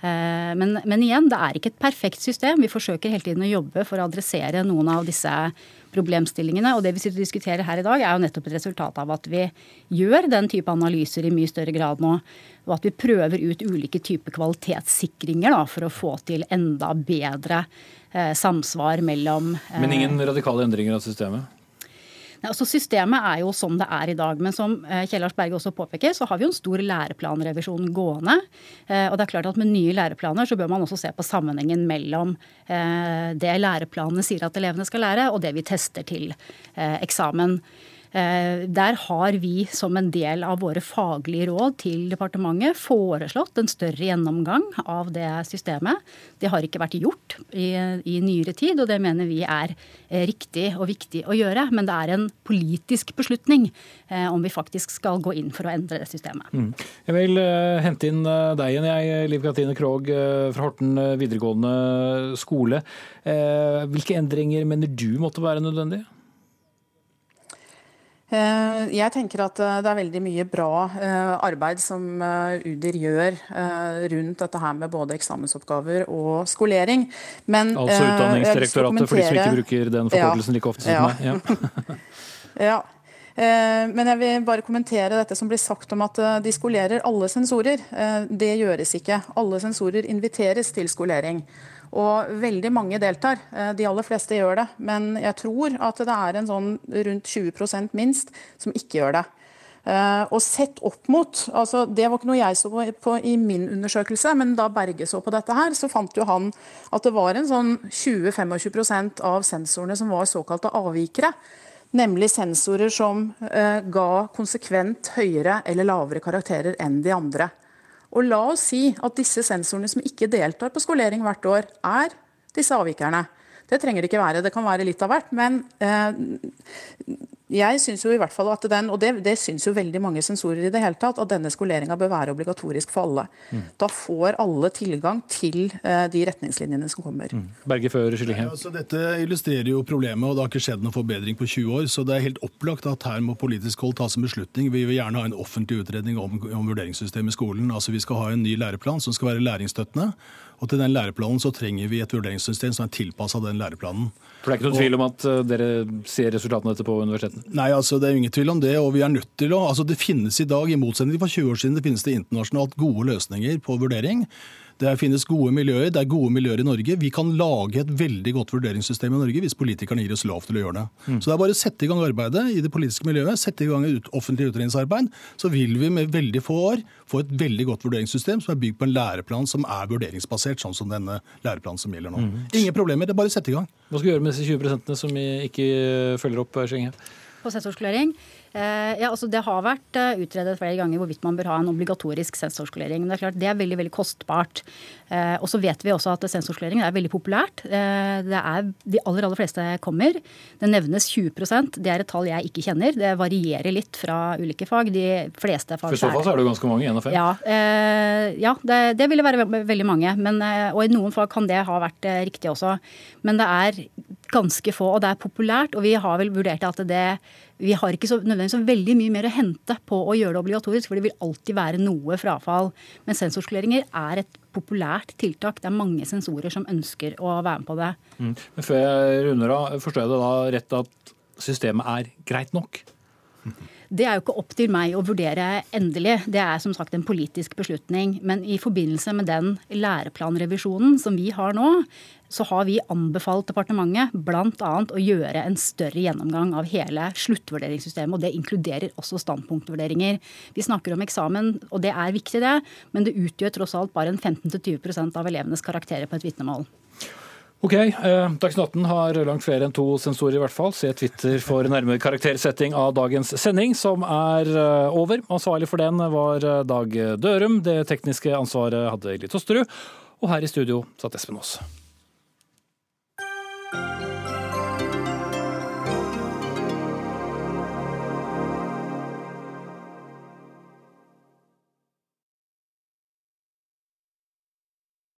Eh, men, men, igjen, det er ikke et perfekt system. Vi forsøker hele tiden å jobbe for å adressere noen av disse problemstillingene. Og det vi sitter og diskuterer her i dag, er jo nettopp et resultat av at vi gjør den type analyser i mye større grad nå. Og at vi prøver ut ulike typer kvalitetssikringer da, for å få til enda bedre eh, samsvar mellom eh, Men ingen radikale endringer av systemet? Altså Systemet er jo som det er i dag. Men som Kjellars Kjell Lars Berge også påpeker, så har vi jo en stor læreplanrevisjon gående. Eh, og det er klart at med nye læreplaner så bør man også se på sammenhengen mellom eh, det læreplanene sier at elevene skal lære, og det vi tester til eksamen. Eh, der har vi som en del av våre faglige råd til departementet foreslått en større gjennomgang av det systemet. Det har ikke vært gjort i, i nyere tid, og det mener vi er eh, riktig og viktig å gjøre. Men det er en politisk beslutning eh, om vi faktisk skal gå inn for å endre det systemet. Mm. Jeg vil hente inn deg igjen, jeg, Liv Katrine Krogh fra Horten videregående skole. Hvilke endringer mener du måtte være nødvendige? Eh, jeg tenker at eh, det er veldig mye bra eh, arbeid som UDIR gjør rundt dette her med både eksamensoppgaver og skolering. Men, altså Utdanningsdirektoratet, for de som ikke bruker den forkortelsen like ofte som ja. meg. Ja. ja. Men jeg vil bare kommentere dette som blir sagt om at de skolerer alle sensorer. Det gjøres ikke. Alle sensorer inviteres til skolering. Og veldig mange deltar. Eh, de aller fleste gjør det. Men jeg tror at det er en sånn rundt 20% minst som ikke gjør det. Uh, og sett opp mot altså Det var ikke noe jeg så på, i min undersøkelse, men da Berge så på dette, her, så fant jo han at det var en sånn 20-25 av sensorene som var såkalte avvikere. Nemlig sensorer som uh, ga konsekvent høyere eller lavere karakterer enn de andre. Og la oss si at disse sensorene som ikke deltar på skolering hvert år, er disse avvikerne. Det trenger det ikke være. Det kan være litt av hvert. Men eh, jeg syns jo i hvert fall at den, og det, det syns jo veldig mange sensorer i det hele tatt, at denne skoleringa bør være obligatorisk for alle. Mm. Da får alle tilgang til uh, de retningslinjene som kommer. Mm. Berge før. Ja, altså, dette illustrerer jo problemet, og det har ikke skjedd noen forbedring på 20 år. Så det er helt opplagt at her må politisk hold tas en beslutning. Vi vil gjerne ha en offentlig utredning om, om vurderingssystemet i skolen. Altså Vi skal ha en ny læreplan som skal være læringsstøttende. Og til den læreplanen så trenger vi et vurderingssystem som er tilpassa den læreplanen. For det er ikke noen tvil om at eh, dere ser resultatene av dette på universitetene? Nei, altså det er ingen tvil om det. Og vi er nødt til å altså Det finnes i dag, i motsetning til for 20 år siden, det finnes det internasjonalt gode løsninger på vurdering. Det finnes gode miljøer, det er gode miljøer i Norge. Vi kan lage et veldig godt vurderingssystem i Norge hvis politikerne gir oss lov til å gjøre det. Mm. Så det er bare å sette i gang arbeidet i det politiske miljøet, sette i gang et offentlig utredningsarbeid. Så vil vi med veldig få år få et veldig godt vurderingssystem som er bygd på en læreplan som er vurderingsbasert, sånn som denne læreplanen som gjelder nå. Mm. Ingen problemer, det er bare å sette i gang. Hva skal vi gjøre med disse 20% som ikke følger opp Skjenge? På sensorskolering? Eh, ja, altså Det har vært eh, utredet flere ganger hvorvidt man bør ha en obligatorisk sensorskolering. Men det er klart det er veldig veldig kostbart. Eh, og så vet vi også at sensorskolering er veldig populært. Det er De aller aller fleste kommer. Det nevnes 20% Det er et tall jeg ikke kjenner. Det varierer litt fra ulike fag. De fleste fag For så fall så er det ganske mange, én av fem? Ja, ja det, det ville være veldig mange. Men, og i noen fag kan det ha vært riktig også. Men det er ganske få, og det er populært. Og vi har vel vurdert at det vi har ikke så, nødvendigvis så veldig mye mer å hente på å gjøre det obligatorisk, for det vil alltid være noe frafall. Men sensorskoleringer er et populært tiltak. Det er mange sensorer som ønsker å være med på det. Mm. Men før jeg runder av, forstår jeg det da rett at systemet er greit nok? Det er jo ikke opp til meg å vurdere endelig. Det er som sagt en politisk beslutning. Men i forbindelse med den læreplanrevisjonen som vi har nå, så har vi anbefalt departementet bl.a. å gjøre en større gjennomgang av hele sluttvurderingssystemet. Og det inkluderer også standpunktvurderinger. Vi snakker om eksamen, og det er viktig, det. Men det utgjør tross alt bare en 15-20% av elevenes karakterer på et vitnemål. Ok, eh, Dagsnytt 18 har langt flere enn to sensorer, i hvert fall. Se Twitter for nærmere karaktersetting av dagens sending, som er eh, over. Ansvarlig for den var eh, Dag Dørum. Det tekniske ansvaret hadde Eli Tosterud. Og her i studio satt Espen Aas.